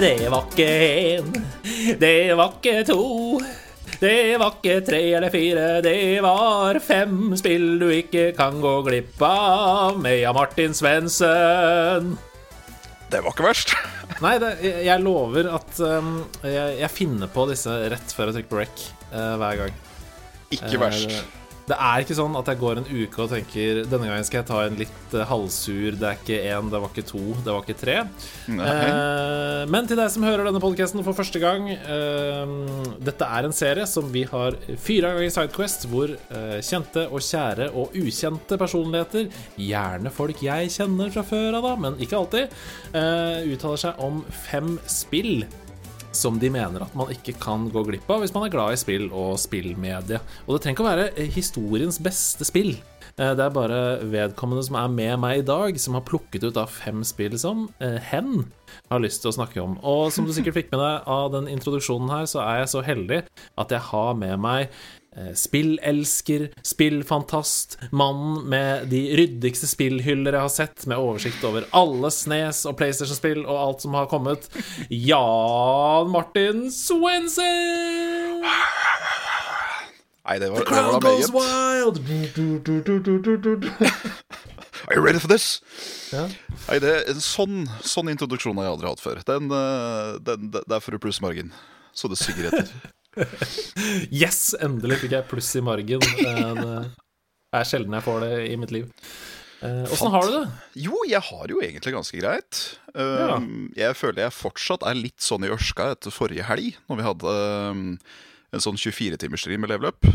Det var ikke én, det var ikke to. Det var ikke tre eller fire, det var fem spill du ikke kan gå glipp av med Jan Martin Svendsen. Det var ikke verst. Nei, det, jeg, lover at um, jeg, jeg finner på disse rett før jeg trykker på rec uh, hver gang. Ikke verst. Eh, det er ikke sånn at jeg går en uke og tenker Denne gangen skal jeg ta en litt uh, halvsur Det er ikke én, det var ikke to, det var ikke tre. Eh, men til deg som hører denne podkasten for første gang eh, Dette er en serie som vi har fire ganger i Sidequest, hvor kjente og kjære og ukjente personligheter, gjerne folk jeg kjenner fra før av, da, men ikke alltid, uttaler seg om fem spill som de mener at man ikke kan gå glipp av hvis man er glad i spill og spillmedie. Og det trenger ikke å være eh, historiens beste spill. Eh, det er bare vedkommende som er med meg i dag, som har plukket ut av fem spill som eh, hen har lyst til å snakke om. Og som du sikkert fikk med deg av den introduksjonen her, så er jeg så heldig at jeg har med meg spillelsker, spillfantast, mannen med de ryddigste spillhyller jeg har sett, med oversikt over alle Snes og PlayStation-spill og alt som har kommet, Jan Martin Swensen! Nei, det var, det var goes wild! Are you ready for this? Ja. Nei, det, en sånn, sånn introduksjon har jeg aldri hatt før. Den, er den, den, plusse margen. Så det synger etter. Yes! Endelig fikk jeg pluss i margen. Det er sjelden jeg får det i mitt liv. Åssen har du det? Jo, jeg har det jo egentlig ganske greit. Ja. Jeg føler jeg fortsatt er litt sånn i ørska etter forrige helg, når vi hadde um, en sånn 24-timersstream med leveløp.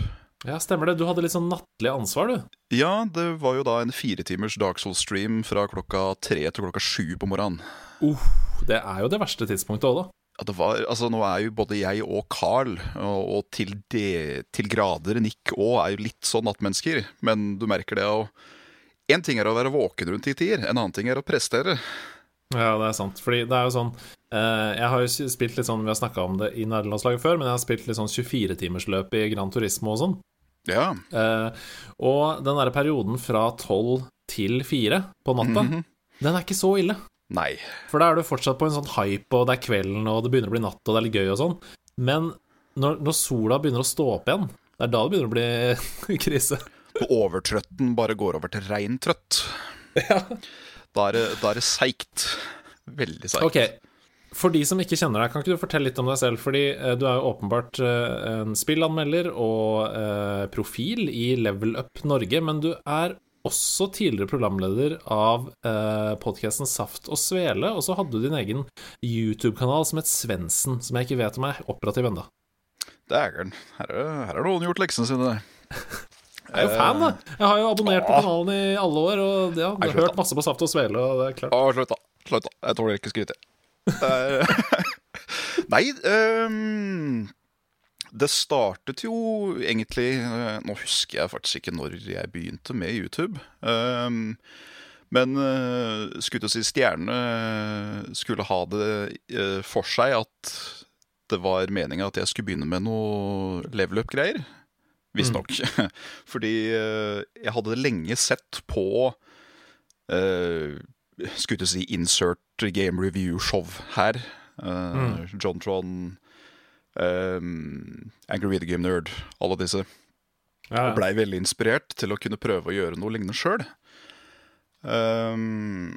Ja, stemmer det. Du hadde litt sånn nattlig ansvar, du. Ja, det var jo da en firetimers Dark Souls-stream fra klokka tre til klokka sju på morgenen. Uh, det er jo det verste tidspunktet òg, da. Ja, det var, altså Nå er jo både jeg og Carl, og, og til, de, til grader Nick òg, er jo litt sånn nattmennesker. Men du merker det å Én ting er å være våken rundt i tider, en annen ting er å prestere. Ja, det er sant. Fordi det er jo sånn eh, Jeg har jo spilt litt sånn Vi har snakka om det i nederlandslaget før, men jeg har spilt litt sånn 24-timersløp i Gran Turismo og sånn. Ja. Eh, og den derre perioden fra 12 til 4 på natta, Mhm. den er ikke så ille. Nei. For da er du fortsatt på en sånn hype, og det er kvelden, og det begynner å bli natt, og det er litt gøy og sånn. Men når, når sola begynner å stå opp igjen, det er da det begynner å bli krise. Når overtrøtten bare går over til rein trøtt. Ja. Da er det, da er det seigt. Veldig seigt. Okay. for de som ikke kjenner deg, kan ikke du fortelle litt om deg selv? Fordi eh, du er jo åpenbart eh, en spillanmelder og eh, profil i Level Up Norge, men du er også tidligere programleder av eh, podkasten Saft og Svele, og så hadde du din egen YouTube-kanal som het Svendsen, som jeg ikke vet om er operativ ennå. Dægeren. Her, er- her har noen gjort leksene sine. Jeg er jo fan, da. Jeg har jo abonnert på Ah. kanalen i alle år, og ja, jeg har hørt masse på Saft og Svele, og det er klart. Å, slutt, da. Slutt, da. Jeg tåler ikke skryte. Eh, Nei ehm, Det startet jo egentlig eh, Nå husker jeg faktisk ikke når jeg begynte med YouTube. Um, men uh, skulle til å si stjernene skulle ha det uh, for seg at det var meninga at jeg skulle begynne med noe level up-greier. Visstnok. Fordi uh, jeg hadde lenge sett på uh, Skulle til å si insert game review-show her. Uh, John Tron, um, Angry Video Game Nerd, alle disse. Ja, Og blei veldig inspirert til å kunne prøve å gjøre noe lignende sjøl. Um,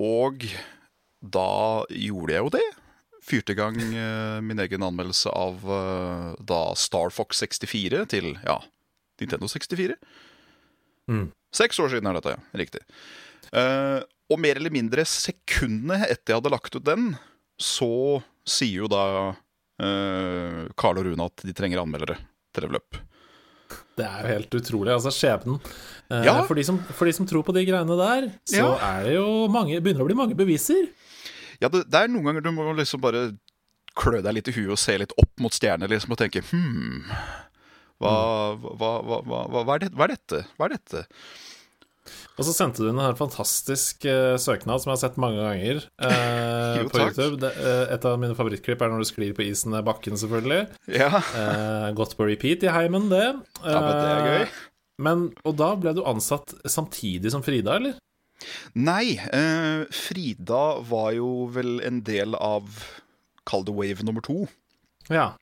og da gjorde jeg jo det. Fyrte i gang uh, min egen anmeldelse av uh, da Star Fox 64 til ja, Nintendo 64. Mm. Seks år siden er dette, ja. Riktig. Uh, og mer eller mindre sekundene etter jeg hadde lagt ut den, så sier jo da uh, Carl og Rune at de trenger anmeldere til Level. Det er jo helt utrolig. Altså, skjebnen. Eh, Ja. for, de som, for de som tror på de greiene der, så Ja. er det jo mange Begynner å bli mange beviser. Ja, det, det er noen ganger du må liksom bare klø deg litt i huet og se litt opp mot stjernene liksom, og tenke Hm, hva, hva, hva, hva, er det, hva er dette? Hva er dette? Og så sendte du inn en fantastisk uh, søknad som jeg har sett mange ganger uh, Jo, på takk. YouTube. Det, uh, et av mine favorittklipp er når du sklir på isen ned bakken, selvfølgelig. Ja, godt på repeat i heimen, det. ja men det er gøy. Men, og da ble du ansatt samtidig som Frida, eller? Nei, Frida var jo vel en del av Kall det wave nummer to. Ja,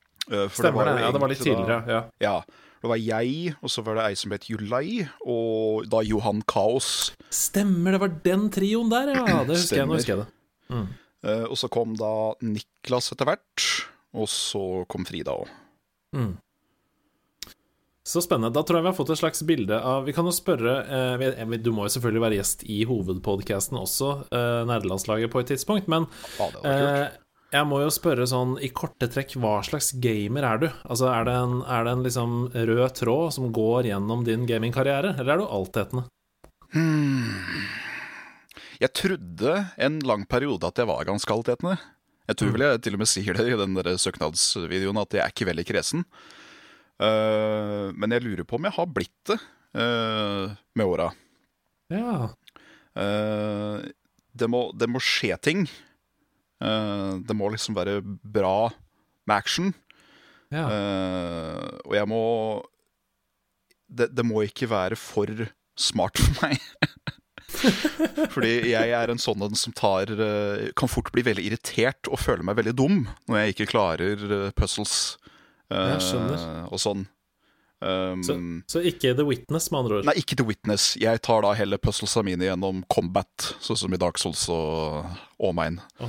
stemmer det. Ja, det var litt tidligere. da-. Ja. Ja, det var jeg, og så var det ei som het Julai, og da Johan Kaos. Stemmer, det var den trioen der, ja. Det husker jeg. Nå Stemmer. jeg det. Eh, og så kom da Niklas etter hvert, og så kom Frida òg. Så spennende. Da tror jeg vi har fått et slags bilde av Vi kan jo spørre eh, vi- Du må jo selvfølgelig være gjest i hovedpodkasten også, eh, nerdelandslaget, på et tidspunkt, men Ja, jeg må jo spørre sånn i korte trekk, hva slags gamer er du? Altså, er det en, er det en liksom rød tråd som går gjennom din gamingkarriere, eller er du altetende? Jeg trodde en lang periode at jeg var ganske altetende. Jeg tror vel jeg til og med sier det i den der søknadsvideoen, at jeg er ikke veldig kresen. Uh, men jeg lurer på om jeg har blitt det uh, med åra. Ja. Uh, det, må, det må skje ting. Eh, det må liksom være bra med action. ja. Eh, og jeg må det, det må ikke være for smart for meg. Fordi jeg er en sånn en som tar eh, Kan fort bli veldig irritert og føle meg veldig dum når jeg ikke klarer puzzles Jeg skjønner. og sånn. Um, Så, så ikke The Witness, med andre ord? Nei, ikke The Witness. Jeg tar da heller puzzlesa mine gjennom combat, sånn som i Dark Souls og, Åmein. mine.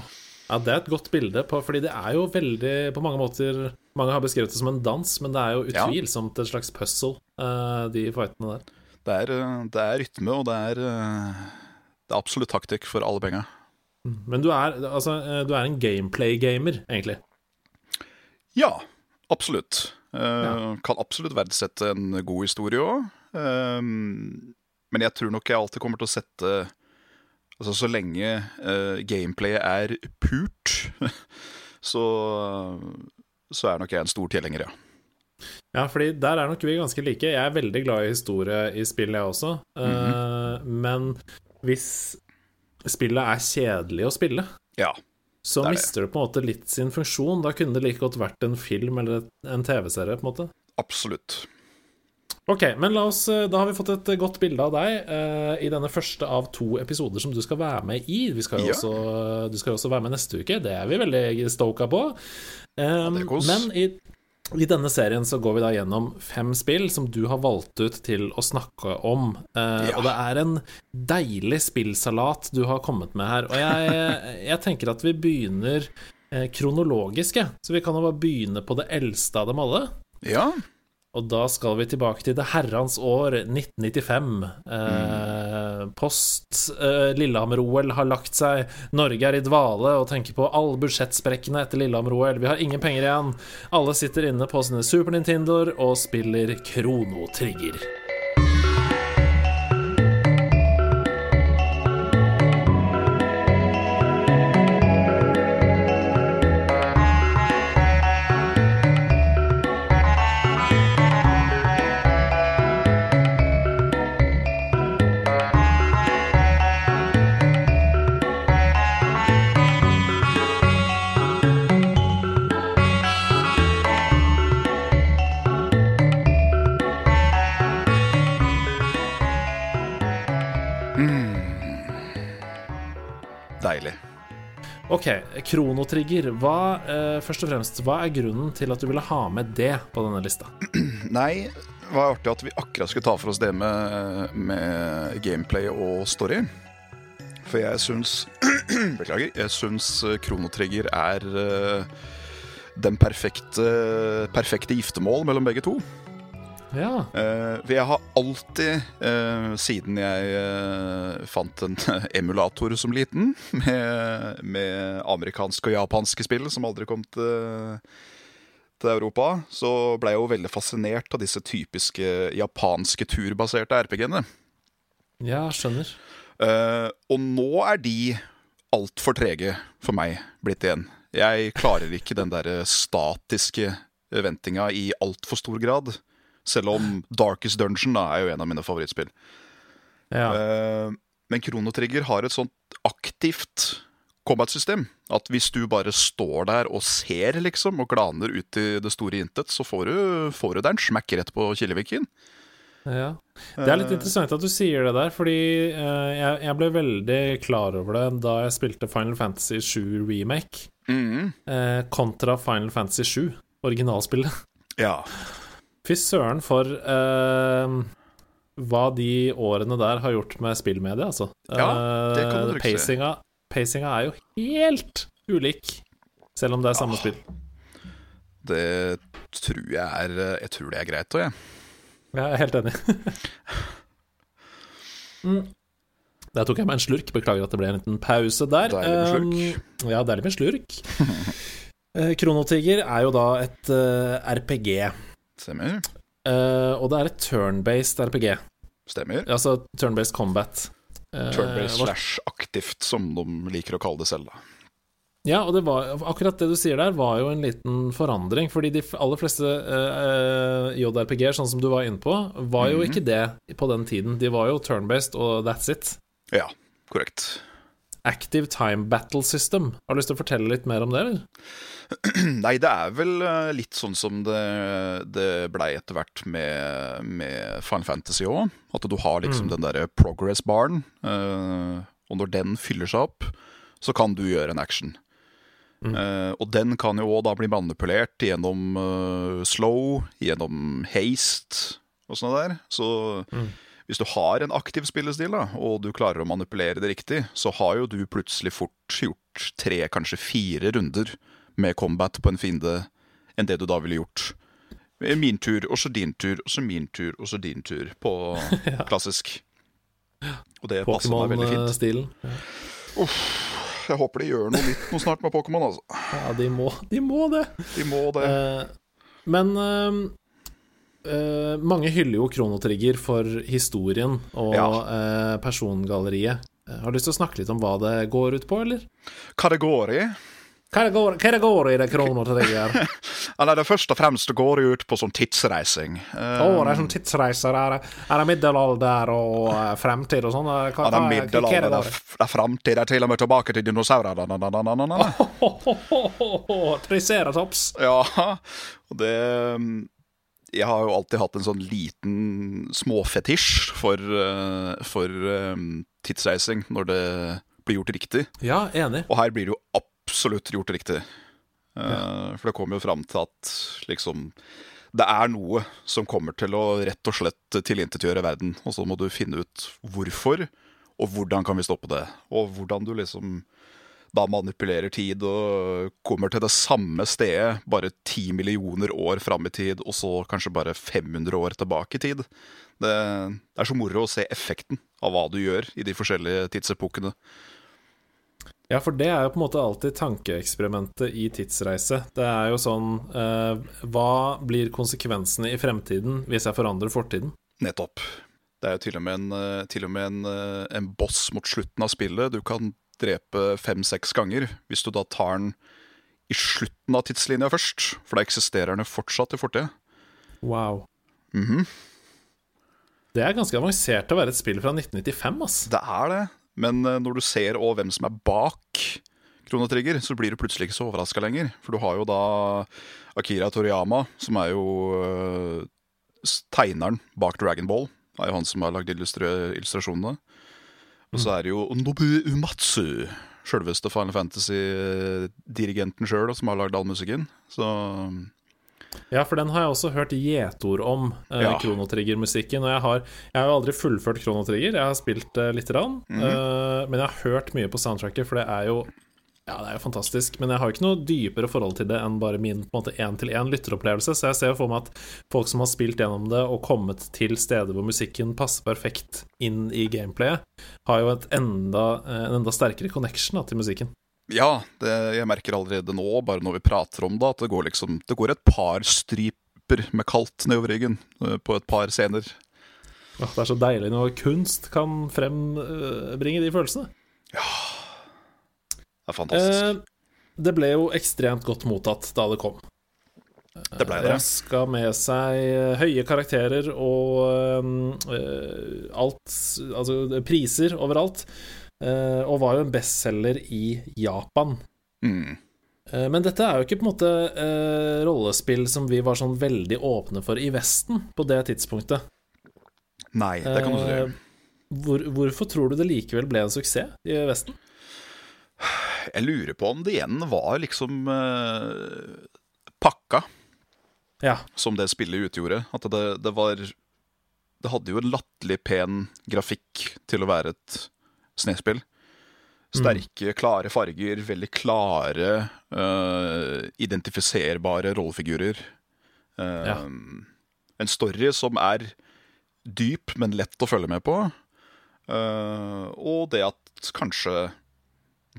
Ja, Det er et godt bilde, på, fordi det er jo veldig På mange måter Mange har beskrevet det som en dans, men det er jo Ja. utvilsomt et slags puzzle, eh, de fightene der. Det er, eh, det er rytme, og det er, eh, det er absolutt taktikk for alle penga. Men du er, altså, du er en gameplay-gamer, egentlig. Ja, absolutt. Ja. Kan absolutt verdsette en god historie òg. men jeg tror nok jeg alltid kommer til å sette Altså Så lenge uh, gameplayet er purt, så, så er nok jeg en stor tilhenger, ja. Ja, fordi der er nok vi ganske like. Jeg er veldig glad i historie i spill, jeg også. Eh, Men hvis spillet er kjedelig å spille, Ja, så Det er mister det på en måte litt sin funksjon. Da kunne det like godt vært en film eller en TV-serie, på en måte. absolutt. Ok, men la oss, eh, da har vi fått et godt bilde av deg eh, i denne første av to episoder som du skal være med i. Vi skal Ja. også, du skal jo også være med neste uke, det er vi veldig stoka på. Um, kos. men i, i denne serien så går vi da gjennom fem spill som du har valgt ut til å snakke om. Eh, Ja. Og det er en deilig spillsalat du har kommet med her. Og jeg, jeg tenker at vi begynner kronologisk. Så vi kan jo bare begynne på det eldste av dem alle. Ja. Og da skal vi tilbake til det herrens år 1995. Eh, post eh, Lillehammer-OL har lagt seg. Norge er i dvale og tenker på alle budsjettsprekkene etter Lillehammer-OL. Vi har ingen penger igjen. Alle sitter inne på sine Super Nintendoer og spiller Krono Trigger. Ok, Krono Trigger. Hva, eh, først og fremst, hva er grunnen til at du ville ha med det på denne lista? Nei, det var artig at vi akkurat skulle ta for oss det med, med gameplay og story. For jeg syns Beklager. Jeg syns kronotrigger Trigger er eh, den perfekte, perfekte giftermål mellom begge to. Ja. Uh, for jeg har alltid, uh, siden jeg uh, fant en emulator som liten, med, med amerikanske og japanske spill som aldri kom til, til Europa, så ble jeg jo veldig fascinert av disse typiske japanske turbaserte RPG-ene. ja, skjønner. Og nå er de altfor trege for meg blitt igjen. Jeg klarer ikke den derre statiske ventinga i altfor stor grad. Selv om Darkest Dungeon da, er jo en av mine favorittspill. Ja. Uh, men Krono Trigger har et sånt aktivt combat-system. At hvis du bare står der og ser, liksom, og glaner ut i det store intet, så får du, får du deg en smekk rett på killevikken. Ja. Det er litt Eh, interessant at du sier det der, fordi uh, jeg, jeg ble veldig klar over det da jeg spilte Final Fantasy 7 Remake mhm. uh, kontra Final Fantasy 7, originalspillet. Ja. Fy søren for eh, hva de årene der har gjort med spillmediet, altså. Ja, det kan du Eh, trygt pacinga, pacinga er jo helt ulik, selv om det er samme Ja. spill. Det tror jeg er Jeg tror det er greit òg, jeg. Jeg er helt enig. mm. Der tok jeg meg en slurk. Beklager at det ble en liten pause der. Deilig med slurk. Um, ja, deilig med slurk. Eh, Kronotiger er jo da et uh, RPG, Stemmer. Uh, og det er et turn-based RPG. Stemmer. Altså turn-based combat. Eh, Turn-based slash aktivt, som de liker å kalle det selv. da Ja, og det var, akkurat det du sier der, var jo en liten forandring. Fordi de aller fleste uh, JRPG-er, sånn som du var inne på, var jo Mhm. ikke det på den tiden. De var jo turn-based, og that's it. Ja, korrekt. Active Time Battle System. Har du lyst til å fortelle litt mer om det, eller? Nei, det er vel eh, litt sånn som det, det blei etter hvert med, med Final Fantasy òg. At du har liksom den derre progress baren, eh, og når den fyller seg opp, så kan du gjøre en action. Eh, og den kan jo òg da bli manipulert gjennom uh, slow, gjennom haste og sånn der. Så hvis du har en aktiv spillestil, da, og du klarer å manipulere det riktig, så har jo du plutselig fort gjort tre, kanskje fire runder med combat på en fiende enn det du da ville gjort. Min tur, og så din tur, og så min tur, og så din tur på klassisk. Og det passer meg veldig fint. Pokémon-stilen. Jeg håper de gjør noe nytt noe snart med Pokémon, altså. Ja, de må, de må det. De må det. Eh, men eh, eh, mange hyller jo Kronotrigger for historien og Ja. uh, persongalleriet. Eh, Har du lyst til å snakke litt om hva det går ut på, eller? Hva det går i? Hva det går, hva det går i det Kronotrigger? Nei, det først og fremst går det ut på sånn tidsreising. Eh, oh, det er sånn tidsreiser. Er det, er det middelalder og fremtid og sånn? Ja, det er er middelalder, det det er, f- det er til og med tilbake til dinosaurer. Triceratops. Ja, og det mm, Jeg har jo alltid hatt en sånn liten småfetisj for, eh, for um, tidsreising når det blir gjort riktig. Ja, enig. Og her blir det jo absolutt gjort riktig. Eh, For det kommer jo fram til at liksom det er noe som kommer til å rett og slett tilintetgjøre verden. Og så må du finne ut hvorfor, og hvordan kan vi stoppe det. Og hvordan du liksom da manipulerer tid og kommer til det samme stedet bare ti millioner år fram i tid, og så kanskje bare 500 år tilbake i tid. Det, det er så moro å se effekten av hva du gjør i de forskjellige tidsepokene. Ja, for det er jo på en måte alltid tankeeksperimentet i tidsreise. Det er jo sånn eh, Hva blir konsekvensene i fremtiden hvis jeg forandrer fortiden? Nettopp. Det er jo til og med en, eh, til og med en, eh, en boss mot slutten av spillet du kan drepe fem-seks ganger, hvis du da tar den i slutten av tidslinja først. For da eksisterer den fortsatt i fortida. Wow. Mhm. Det er ganske avansert til å være et spill fra 1995, ass. Det er det, men eh, når du ser òg hvem som er bak Kronetrigger, så blir du plutselig ikke så overraska lenger. For du har jo da Akira Toriyama, som er jo eh, tegneren bak Dragon Ball. Det er jo han som har lagd illustrasjonene. Og så er det jo Nobu Umatsu, sjølveste Final Fantasy-dirigenten sjøl, som har lagd all musikken. Så Ja, for den har jeg også hørt gjetord om, eh, Ja. Kronotrigger-musikken. Og jeg har, jeg har jo aldri fullført Kronotrigger, jeg har spilt eh, lite grann. Mhm. eh, men jeg har hørt mye på soundtracket, for det er jo ja, det er jo fantastisk, men jeg har jo ikke noe dypere forhold til det enn bare min én-til-én lytteropplevelse, så jeg ser jo for meg at folk som har spilt gjennom det og kommet til steder hvor musikken passer perfekt inn i gameplayet, har jo et enda, eh, en enda sterkere connection da, til musikken. ja, det, jeg merker allerede nå, bare når vi prater om det, at det går liksom Det går et par striper med kaldt nedover ryggen eh, på et par scener. Det er så deilig når kunst kan frembringe de følelsene. Det er fantastisk. Eh, det ble jo ekstremt godt mottatt da det kom. Det ble det. Raska med seg høye karakterer og eh, alt Altså priser overalt. Eh, og var jo en bestselger i Japan. Mm. Eh, Men dette er jo ikke på en måte eh, rollespill som vi var sånn veldig åpne for i Vesten på det tidspunktet. Nei, det kan du si. Eh, hvor, hvorfor tror du det likevel ble en suksess i Vesten? Jeg lurer på om det igjen var liksom eh, pakka Ja. som det spillet utgjorde. At det, det var Det hadde jo en latterlig pen grafikk til å være et snespill. Sterke, klare farger, veldig klare, eh, identifiserbare rollefigurer. Eh, Ja. En story som er dyp, men lett å følge med på. Eh, og det at kanskje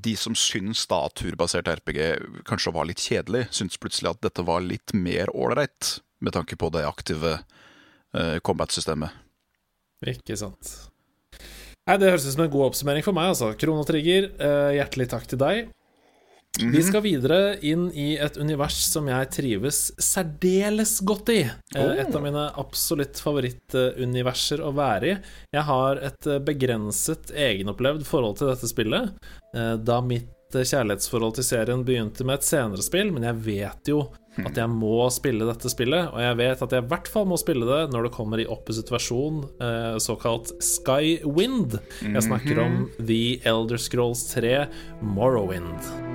de som syns da at turbasert RPG kanskje var litt kjedelig, syns plutselig at dette var litt mer ålreit, med tanke på det aktive uh, combat-systemet. Ikke sant. Nei, Det høres ut som en god oppsummering for meg, altså. Kronotrigger, uh, hjertelig takk til deg. Vi skal videre inn i et univers som jeg trives særdeles godt i. Eh, Oh. Et av mine absolutt favorittuniverser å være i. Jeg har et eh, begrenset egenopplevd forhold til dette spillet, eh, da mitt kjærlighetsforhold til serien begynte med et senere spill, men jeg vet jo at jeg må spille dette spillet, og jeg vet at jeg i hvert fall må spille det når det kommer i opposite versjon, såkalt Skywind. Jeg snakker om The Elder Scrolls 3 Morrowind.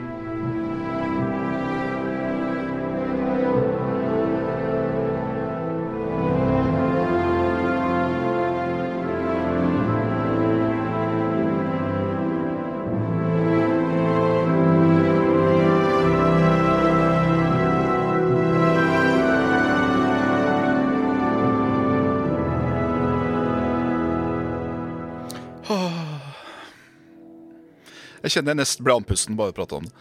Kjenner jeg nesten ble andpusten bare å prate om det.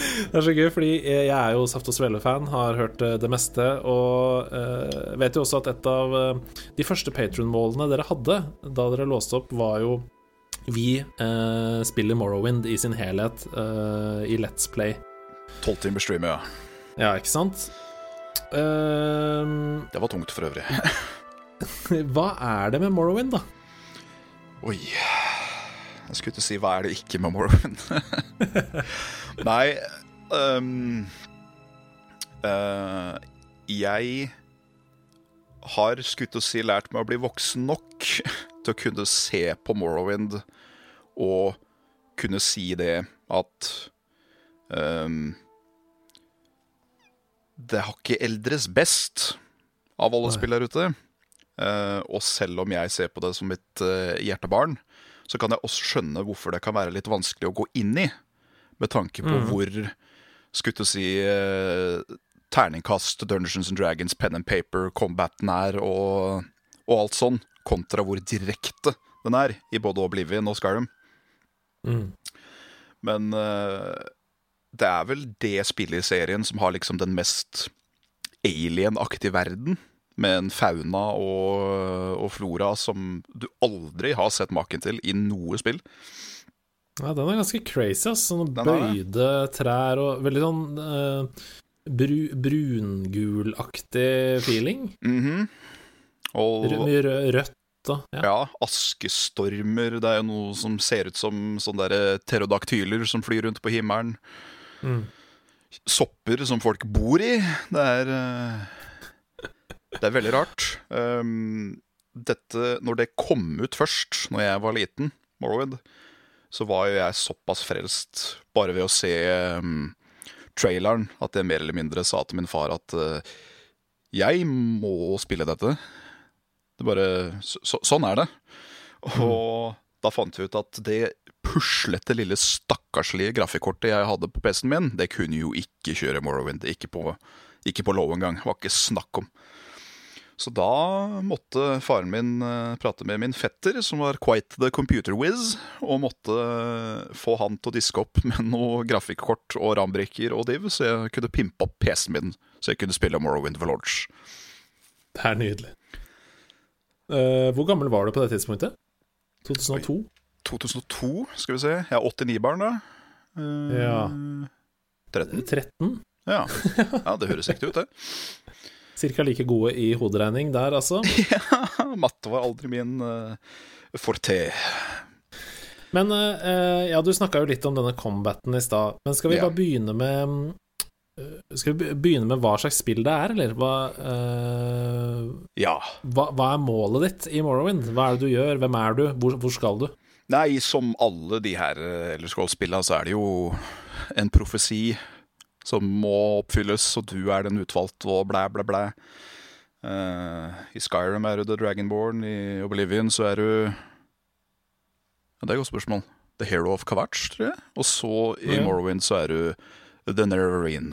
Det er så gøy, fordi jeg er jo Saft og Svele-fan, har hørt eh, det meste, og uh, vet jo også at et av eh, de første Patron-målene dere hadde da dere låste opp, var jo vi uh, spiller Morrowind i sin helhet uh, i Let's Play. Tolv timer stream, ja. Ja, ikke sant? Uh, Det var tungt for øvrig. hva er det med Morrowind, da? Oi. Jeg skulle til å si hva er det ikke med Morrowind? Nei um, uh, Jeg har skutt og si lært meg å bli voksen nok til å kunne se på Morrowind og kunne si det at um, Det har ikke eldres best av alle spill der ute. Uh, og selv om jeg ser på det som mitt uh, hjertebarn, så kan jeg også skjønne hvorfor det kan være litt vanskelig å gå inn i, med tanke på hvor skulle du si eh, terningkast, Dungeons and Dragons, pen and paper, combaten er, og, og alt sånn, kontra hvor direkte den er i både Oblivion og Skyrim. Mm. Men eh, det er vel det spillet i serien som har liksom den mest alien-aktige verden. Med en fauna og, og flora som du aldri har sett maken til i noe spill. Ja, den er ganske crazy, ass. Sånne bøyde trær og veldig sånn eh, bru, brungulaktig feeling. Mhm. Og Mye rø- rødt og ja. ja, askestormer. Det er jo noe som ser ut som sånne der pterodaktyler som flyr rundt på himmelen. Mm. Sopper som folk bor i. Det er eh, Det er veldig rart. Um, dette, når det kom ut først, når jeg var liten, Morrowind, så var jo jeg såpass frelst bare ved å se um, traileren at jeg mer eller mindre sa til min far at uh, jeg må spille dette. Det bare, så, så, sånn er det. Og da fant vi ut at det puslete lille stakkarslige grafikkortet jeg hadde på PC-en min, det kunne jo ikke kjøre Morrowind. Ikke på, ikke på low engang. Det var ikke snakk om. Så da måtte faren min eh, prate med min fetter, som var quite the computer whiz, og måtte eh, få han til å diske opp med noe grafikkort og rambrikker og div, så jeg kunne pimpe opp PC-en min, så jeg kunne spille Morrowind for Lodge. Det er nydelig. Uh, hvor gammel var du på det tidspunktet? 2002? 2002, skal vi se. Jeg er 89-barn da. Uh, Ja. 13? 13. Ja. ja, det høres riktig ut, det. Cirka like gode i hoderegning der, altså. ja, matte var aldri min uh, forte. Men uh, ja, du snakka jo litt om denne combaten i stad. Men skal vi Ja. bare begynne med uh, Skal vi begynne med hva slags spill det er, eller? Hva, uh, Ja. hva, hva er målet ditt i Morrowind? Hva er det du gjør? Hvem er du? Hvor, hvor skal du? Nei, som alle de her eh, Elder Scrolls-spillene, så er det jo en profesi som må oppfylles, og du er den utvalgte, og blæ, blæ, blæ. Uh, I Skyrim er du The Dragonborn, i Oblivion så er du Ja, det er et godt spørsmål. The Hero of Kavach, tror jeg. Og så i Ja. Morrowind så er du The Neverine.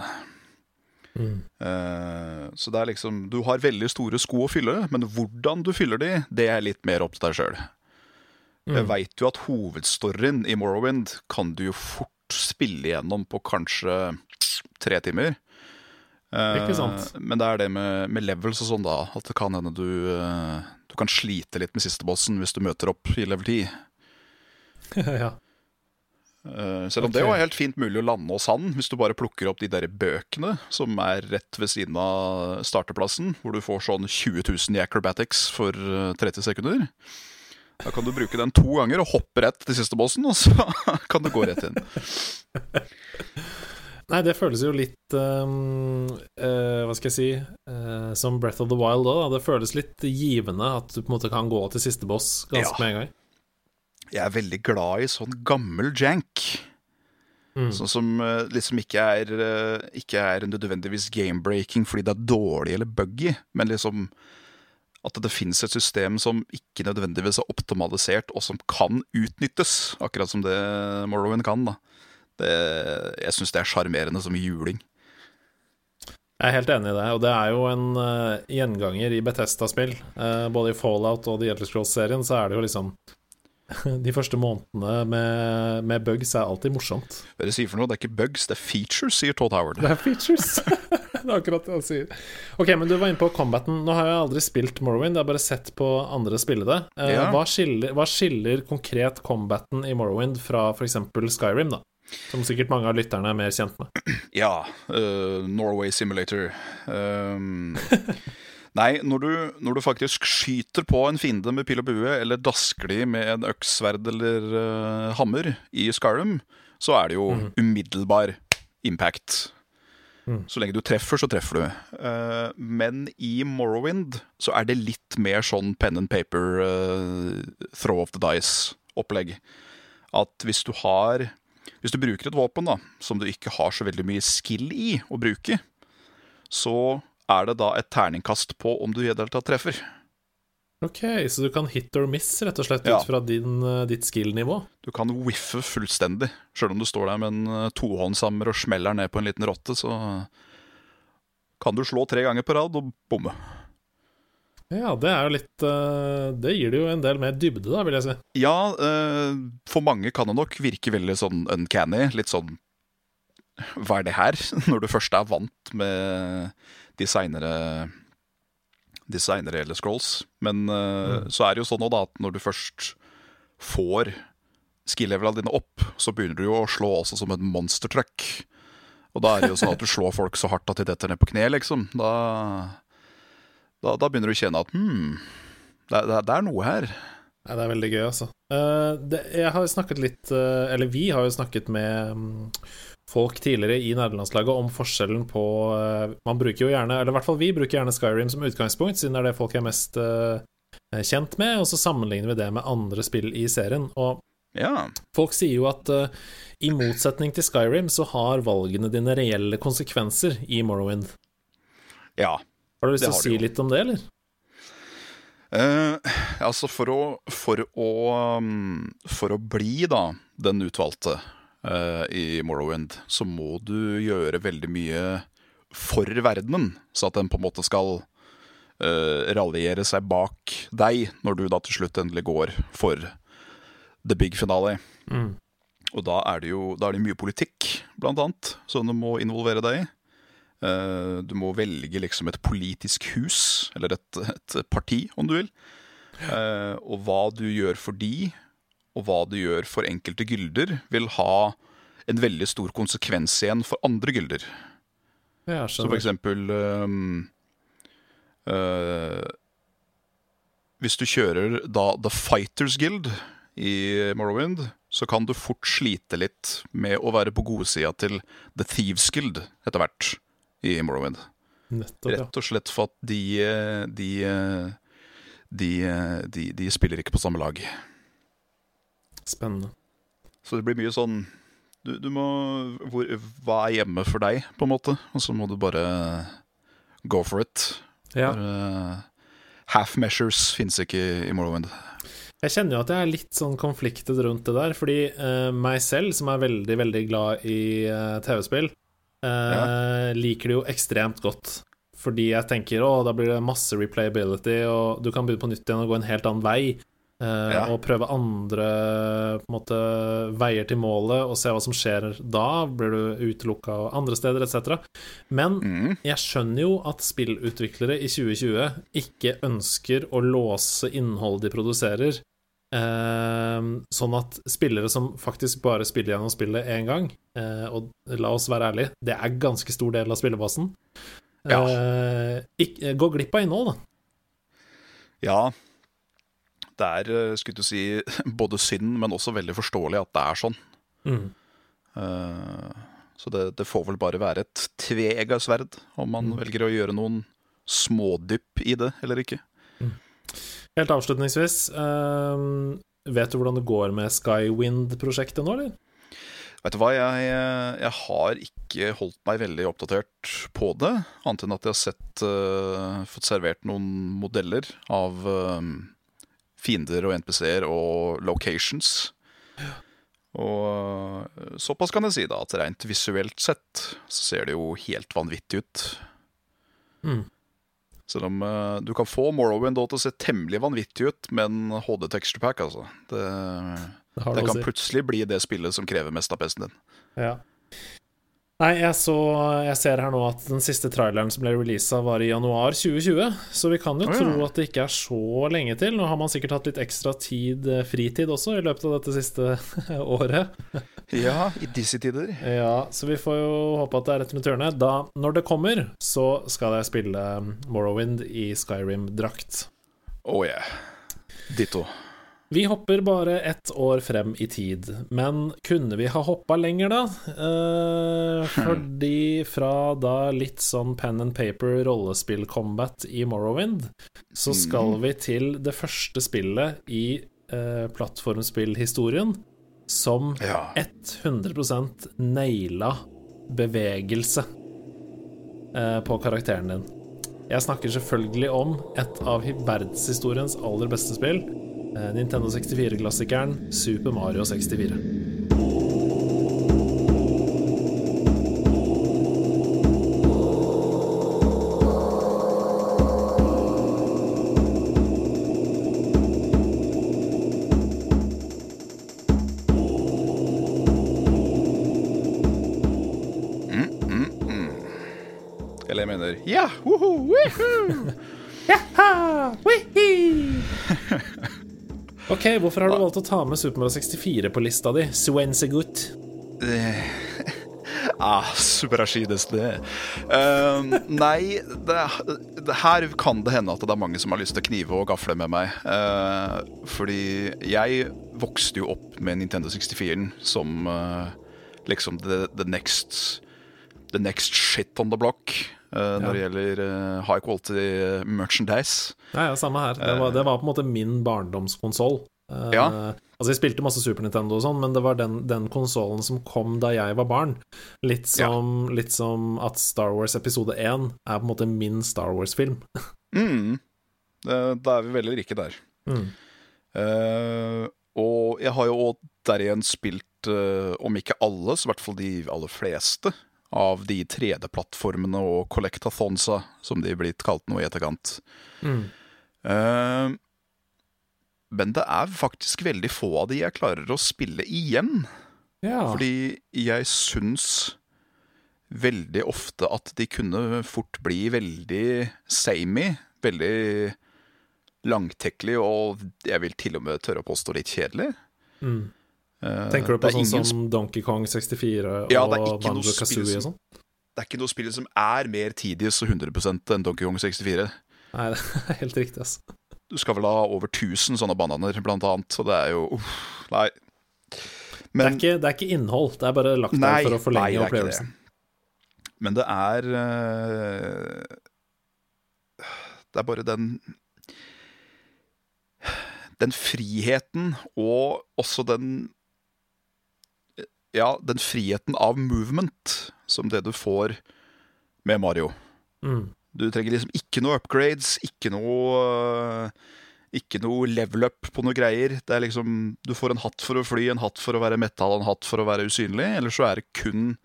Mm. Uh, så det er liksom Du har veldig store sko å fylle, men hvordan du fyller de, det er litt mer opp til deg sjøl. Jeg Mm. veit jo at hovedstoryen i Morrowind kan du jo fort spille igjennom på kanskje tre timer. Eh, Ikke sant? Men det er det med, med levels og sånn, da. At det kan hende du, eh, du kan slite litt med siste bossen hvis du møter opp i level 10. ja. Eh, selv om okay. det er helt fint mulig å lande hos han, hvis du bare plukker opp de der bøkene som er rett ved siden av starterplassen, hvor du får sånn 20 000 i acrobatics for eh, 30 sekunder. Da kan du bruke den to ganger og hoppe rett til siste bossen, og så kan du gå rett inn. Nei, det føles jo litt um, uh, Hva skal jeg si uh, Som Breath of the Wild òg. Det føles litt givende at du på en måte kan gå til siste boss ganske Ja. med en gang. Jeg er veldig glad i sånn gammel jank. Mm. Sånn som uh, liksom ikke er, ikke er nødvendigvis game-breaking fordi det er dårlig eller buggy, men liksom at det finnes et system som ikke nødvendigvis er optimalisert, og som kan utnyttes, akkurat som det Morrowind kan. da. Det, jeg syns det er sjarmerende som juling. Jeg er helt enig i det, og det er jo en uh, gjenganger i Bethesda-spill. Uh, både i Fallout og The Elder Scrolls-serien så er det jo liksom De første månedene med, med bugs er alltid morsomt. Hva er det sier for noe? Det er ikke bugs, det er features, sier Todd Howard. Det er features. det er akkurat det han sier. Ok, men du var inne på combaten. Nå har jeg aldri spilt Morrowind, jeg har bare sett på andre spille det. Eh, Ja. hva, skiller, hva skiller konkret combaten i Morrowind fra f.eks. Skyrim, da? Som sikkert mange av lytterne er mer kjent med. Ja, Uh, Norway Simulator. Um, nei, når du, når du faktisk skyter på en fiende med pil og bue, eller dasker de med en økssverd eller uh, hammer i Skyrim, så er det jo umiddelbar impact. Mm. Så lenge du treffer, så treffer du. Eh, men i Morrowind så er det litt mer sånn pen and paper, eh, throw of the dice-opplegg. At hvis du har Hvis du bruker et våpen da som du ikke har så veldig mye skill i å bruke, så er det da et terningkast på om du i det hele tatt treffer. Ok, så du kan hit or miss, rett og slett, Ja. ut fra din, eh, ditt skill-nivå? Du kan whiffe fullstendig. Sjøl om du står der med en eh, tohåndshammer og smeller ned på en liten rotte, så kan du slå tre ganger på rad og bomme. Ja, det er jo litt eh, Det gir det jo en del mer dybde, da, vil jeg si. Ja, for mange kan det nok virke veldig sånn uncanny. Litt sånn Hva er det her? Når du først er vant med de seinere eller Scrolls. Men mm. så er det jo sånn da at når du først får skill-levelene dine opp, så begynner du jo å slå også som en monster truck. Og da er det jo sånn at du slår folk så hardt at de detter ned på kne, liksom. Da, da, da begynner du å kjenne at hm, det, det, det er noe her. Nei, det er veldig gøy, altså. Uh, det, jeg har jo snakket litt uh, Eller vi har jo snakket med mm, folk tidligere i nederlandslaget om forskjellen på eh, Man bruker jo gjerne, eller i hvert fall vi bruker gjerne Skyrim som utgangspunkt, siden det er det folk er mest eh, kjent med, og så sammenligner vi det med andre spill i serien. Og Ja. folk sier jo at eh, i motsetning til Skyrim så har valgene dine reelle konsekvenser i Morrowind. ja. Har du lyst til å si jo. litt om det, eller? Uh, altså, for å, for å um, For å bli, da, den utvalgte i Morrowind, så må du gjøre veldig mye for verdenen, så at den på en måte skal uh, ralliere seg bak deg, når du da til slutt endelig går for the big finale. Mm. Og da er det jo da er det mye politikk, blant annet, som du må involvere deg i. Eh, Du må velge liksom et politisk hus, eller et, et parti, om du vil. Eh, Og hva du gjør for de, og hva du gjør for enkelte gylder, vil ha en veldig stor konsekvens igjen for andre gylder. Ja, Så for eksempel um, uh, Hvis du kjører da The Fighters Guild i Morrowind, så kan du fort slite litt med å være på godsida til The Thieves Guild etter hvert i Morrowind. Nettopp, ja. Rett og slett for at de eh, de, eh, de, de, de spiller ikke på samme lag. Spennende. Så det blir mye sånn du, du må hvor, Hva er hjemme for deg, på en måte? Og så må du bare go for it. Ja. Bare, eh, half measures fins ikke i Morrowind. Jeg kjenner jo at jeg er litt sånn konfliktet rundt det der, fordi uh, meg selv, som er veldig, veldig glad i uh, TV-spill, eh, liker det jo ekstremt godt. Fordi jeg tenker å, da blir det masse replayability, og du kan begynne på nytt igjen og gå en helt annen vei. Eh, Ja. Og prøve andre måte, veier til målet, og se hva som skjer da. Blir du utelukka andre steder, etc. Men Mm. jeg skjønner jo at spillutviklere i 2020 ikke ønsker å låse innholdet de produserer, uh, sånn at spillere som faktisk bare spiller gjennom spillet én gang, uh, og la oss være ærlige, det er ganske stor del av spillebasen, Ja. gå glipp av innhold, da. Ja. Det er, eh, skulle du si, både synd, men også veldig forståelig at det er sånn. Mm. Eh, Så det, det får vel bare være et tveegga sverd om man velger å gjøre noen smådypp i det eller ikke. Helt avslutningsvis, eh, vet du hvordan det går med Skywind-prosjektet nå, eller? Vet du hva, jeg, jeg har ikke holdt meg veldig oppdatert på det. Annet enn at jeg har sett, uh, fått servert noen modeller av eh, fiender og NPC-er og locations. Og eh, såpass kan jeg si, da, at rent visuelt sett så ser det jo helt vanvittig ut. Mm. Selv om uh, du kan få Morrowind til å se temmelig vanvittig ut med en HD texture pack, altså. Det, Det det kan si. plutselig bli det spillet som krever mest av PC-en din. Ja. Nei, jeg så Jeg ser her nå at den siste traileren som ble releasa, var i januar 2020, så vi kan jo oh, ja. tro at det ikke er så lenge til. Nå har man sikkert hatt litt ekstra tid, eh, fritid også, i løpet av dette siste året. Ja, i disse tider. Ja, så vi får jo håpe at det er rett rundt hjørnet. Da, når det kommer, så skal jeg spille Morrowind i Skyrim-drakt. Oh yeah. Ditto. Vi hopper bare ett år frem i tid, men kunne vi ha hoppa lenger, da? Eh, fordi fra da litt sånn pen and paper rollespill-combat i Morrowind, så skal vi til det første spillet i eh, plattformspillhistorien som Ja. 100 naila bevegelse eh, på karakteren din. Jeg snakker selvfølgelig om et av verdenshistoriens aller beste spill. Eh, Nintendo 64-klassikeren Super Mario 64. Eller jeg mener ja! Woho, woohoo! Ok, hvorfor har du valgt å ta med Super Mario 64 på lista di? Swensegut. Ah, superashides det. Eh, nei, det, det, her kan det hende at det er mange som har lyst til å knive og gafle med meg. Uh, fordi jeg vokste jo opp med Nintendo 64-en som uh, liksom the, the next The next shit on the block eh, når det gjelder eh, high quality merchandise. Ja, ja, samme her. Det var, det var på en måte min barndomskonsoll. Eh, Ja. Altså, jeg spilte masse Super Nintendo og sånn, men det var den, den konsollen som kom da jeg var barn. Litt som, litt som at Star Wars episode 1 er på en måte min Star Wars-film. Mm. Eh, Da er vi veldig rike der. Mm. Uh, og jeg har jo også der igjen spilt, uh, om ikke alle, så i hvert fall de aller fleste, av de 3D-plattformene og collectathonsa, som de er blitt kalt nå i etterkant. Mm. Uh, men det er faktisk veldig få av de jeg klarer å spille igjen. Ja. Fordi jeg syns veldig ofte at de kunne fort bli veldig samey. Veldig langtekkelig og jeg vil til og med tørre å påstå litt kjedelig. Mm. Eh, Tenker du på sånn ingen som Donkey Kong 64 Ja, det er og noe Banjo Kazooie og sånn? Det er ikke noe spill som er mer tedious og 100% enn Donkey Kong 64. Nei, det er helt riktig, altså. Du skal vel ha over 1000 sånne bananer, blant annet. Så det er jo uff, Nei. Det, er ikke, det er ikke innhold, det er bare lagt Nei, der for å forlenge nei, det opplevelsen. Men det er eh, Det er bare den Den friheten og også den Ja, den friheten av movement som det du får med Mario. Mm. Du trenger liksom ikke noe upgrades, ikke noe Ikke noe level up på noe greier. Det er liksom Du får en hatt for å fly, en hatt for å være metal, en hatt for å være usynlig. Eller så er det kun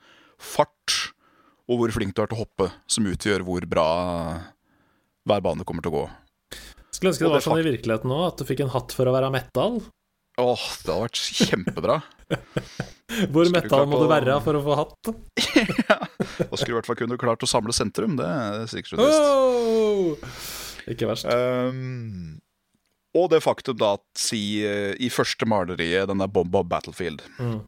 fart og hvor flink du er til å hoppe, som utgjør hvor bra hver bane kommer til å gå. Skulle ønske det det var sånn i virkeligheten nå, at du fikk en hatt for å være metal. Åh, det hadde vært kjempebra. Hvor metal må du være for å få hatt? ja. Da skulle du i hvert fall kunne klart å samle sentrum. Det er sikkert så. Oh! Ikke verst. Um, og det faktum da at si eh, i første maleriet, den der Bomba Battlefield, Mm.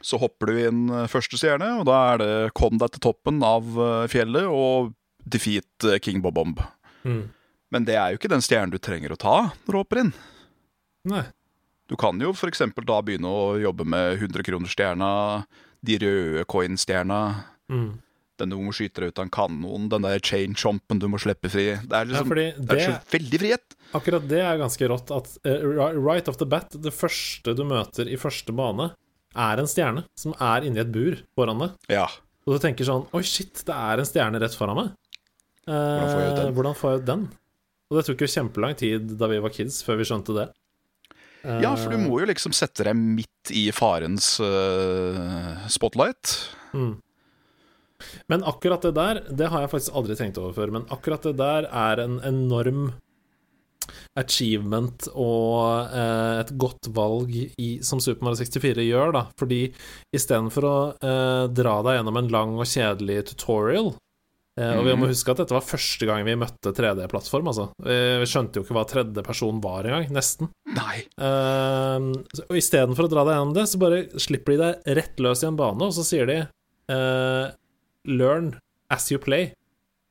så hopper du inn eh, første stjerne, og da er det kom deg til toppen av eh, fjellet og defeat King Bob-Bomb. Mm. Men det er jo ikke den stjernen du trenger å ta når du hopper inn. Nei. Du kan jo f.eks. da begynne å jobbe med 100-kronersstjerna, de røde coin-stjerna, Mm. den du må skyte deg ut av en kanon, den der chain chompen du må slippe fri. Det er liksom ja, det er så veldig frihet. akkurat det er ganske rått at uh, right off the bat, det første du møter i første bane, er en stjerne som er inni et bur foran deg. Ja. Og du tenker sånn Oi, shit, det er en stjerne rett foran meg. Eh, Hvordan får jeg ut den? Hvordan får jeg ut den? Og det tok jo kjempelang tid da vi var kids, før vi skjønte det. Ja, for du må jo liksom sette deg midt i farens uh, spotlight. Mm. Men akkurat det der, det har jeg faktisk aldri tenkt over før, men akkurat det der er en enorm achievement og eh, et godt valg i, som Super Mario 64 gjør, da. Fordi istedenfor å eh, dra deg gjennom en lang og kjedelig tutorial eh, Og vi må Mhm. huske at dette var første gang vi møtte 3D-plattform, altså. Vi skjønte jo ikke hva tredje person var engang, nesten. Nei. Uh, og istedenfor å dra deg gjennom det, så bare slipper de deg rett løs i en bane, og så sier de uh, Learn as you play.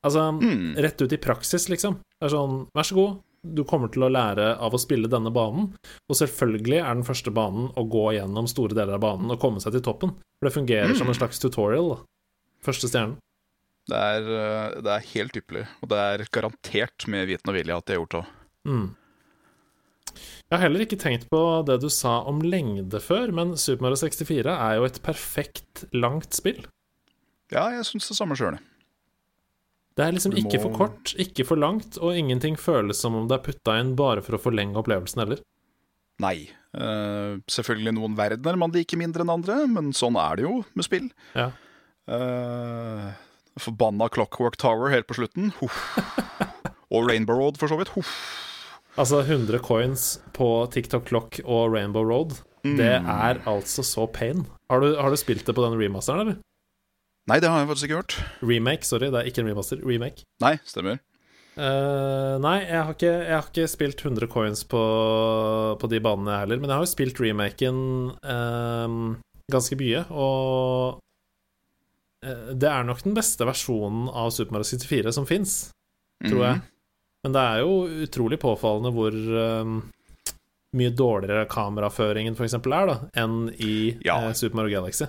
Altså Mm. rett ut i praksis, liksom. Det er sånn, vær så god, du kommer til å lære av å spille denne banen. Og selvfølgelig er den første banen å gå gjennom store deler av banen og komme seg til toppen. For det fungerer som en slags tutorial. da. Første stjernen. Det er, eh, det er helt ypperlig. Og det er garantert med viten og vilje at de har gjort det. Mm. Jeg har heller ikke tenkt på det du sa om lengde før, men Super Mario 64 er jo et perfekt langt spill. Ja, jeg syns det samme sjøl. Det er liksom ikke for kort, ikke for langt, og ingenting føles som om det er putta inn bare for å forlenge opplevelsen heller. Nei. Uh, selvfølgelig noen verdener man liker mindre enn andre, men sånn er det jo med spill. Ja. Uh, forbanna Clockwork Tower helt på slutten. Huff. Og Rainbow Road, for så vidt. Huff. Altså 100 coins på TikTok Clock og Rainbow Road, det er altså så pain. Har du, har du spilt det på den remasteren, eller? Nei, det har jeg faktisk ikke hørt. Remake, sorry, det er ikke en remaster. Remake. Nei, stemmer. Uh, nei, jeg har, ikke, jeg har ikke spilt 100 coins på, på de banene jeg heller, men jeg har jo spilt remaken eh, ganske mye, og det er nok den beste versjonen av Super Mario 64 som fins, tror jeg. Mhm. Men det er jo utrolig påfallende hvor eh, mye dårligere kameraføringen f.eks. er da enn i Ja. eh, Super Mario Galaxy.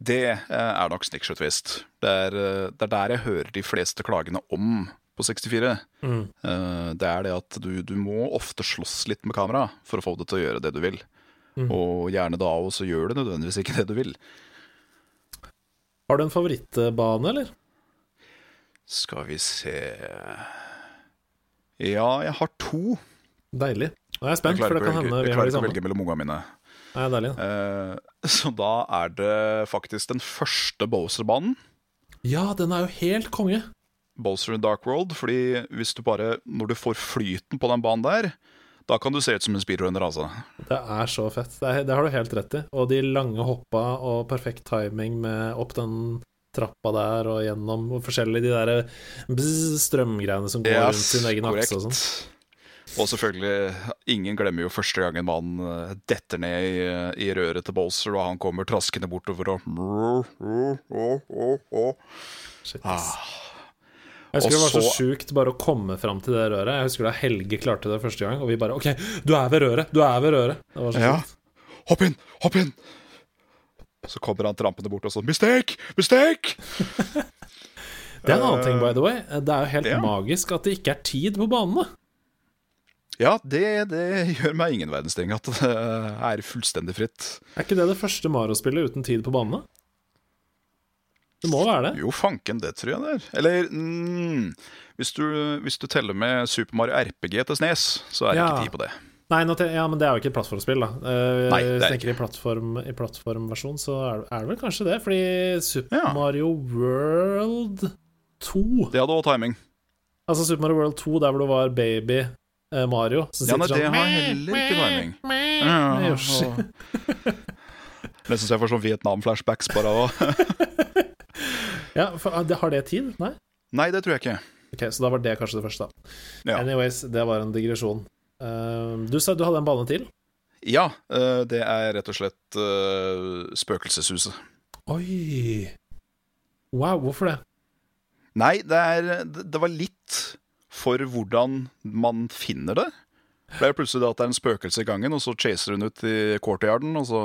Det eh, er nok Snickshot Det er, eh, det er der jeg hører de fleste klagene om på 64. Mm. Eh, Det er det at du, du må ofte slåss litt med kamera for å få det til å gjøre det du vil. Mm. Og gjerne da også gjør det nødvendigvis ikke det du vil. Har du en favorittbane, eller? Skal vi se Ja, jeg har to. Deilig. Nå er jeg Jeg spent, for det kan kan vi har hende samme. jeg klarer ikke å velge mellom ungene mine. Nei, deilig. Eh, Så da er det faktisk den første Bowser-banen. Ja, den er jo helt konge. Bowser in Dark World, fordi hvis du bare Når du får flyten på den banen der, da kan du se ut som en speedrunner, altså. Det er så fett. Det, er, det har du helt rett i. Og de lange hoppa og perfekt timing med opp den trappa der og gjennom og forskjellige de der bzz, strømgreiene som går rundt sin egen akse og sånn. Og selvfølgelig, ingen glemmer jo første gangen man eh, detter ned i, i røret til Bolser, og han kommer traskende bortover og Shit, Ah. Jeg husker Og det var så så- sjukt bare å komme fram til det røret. Jeg husker da Helge klarte det første gang, og vi bare OK, du er ved røret! Du er ved røret! Det var så Ja. sjukt. Hopp inn! Hopp inn! Så kommer han trampende bort og sånn Mistake! Mistake! Det er en annen ting, by the way. Det er jo helt ja. magisk at det ikke er tid på banene. Ja, det, det gjør meg ingen verdens ting at det er fullstendig fritt. Er ikke det det første Mario-spillet uten tid på banene? Det må være det. Jo, fanken, det tror jeg det er. Eller mm, hvis, du, hvis du teller med Super Mario RPG til Snes, så er det Ja. ikke tid på det. Nei, ja, men det er jo ikke et plattformspill, da. Uh, Nei, det er tenker i, plattform, i plattformversjon, så er det, er det vel kanskje det. Fordi Super Ja. Mario World 2 Det hadde også timing. Altså Super Mario World 2, der hvor det var baby eh, Mario Ja, nei, det sånn har heller ikke timing. Yoshi. Nesten så jeg får sånn Vietnam-flashbacks bare av Ja, for, ah, har det tid? Nei? Nei, det tror jeg ikke. Ok, Så da var det kanskje det første, da. Ja. Anyways, det var en digresjon. Uh, du sa du hadde en bane til? Ja, Uh, det er rett og slett uh, Spøkelseshuset. Oi! Wow, hvorfor det? Nei, det, er, det det var litt for hvordan man finner det. Det er plutselig det at det er en spøkelse i gangen, og så chaser hun ut i courtyarden, og så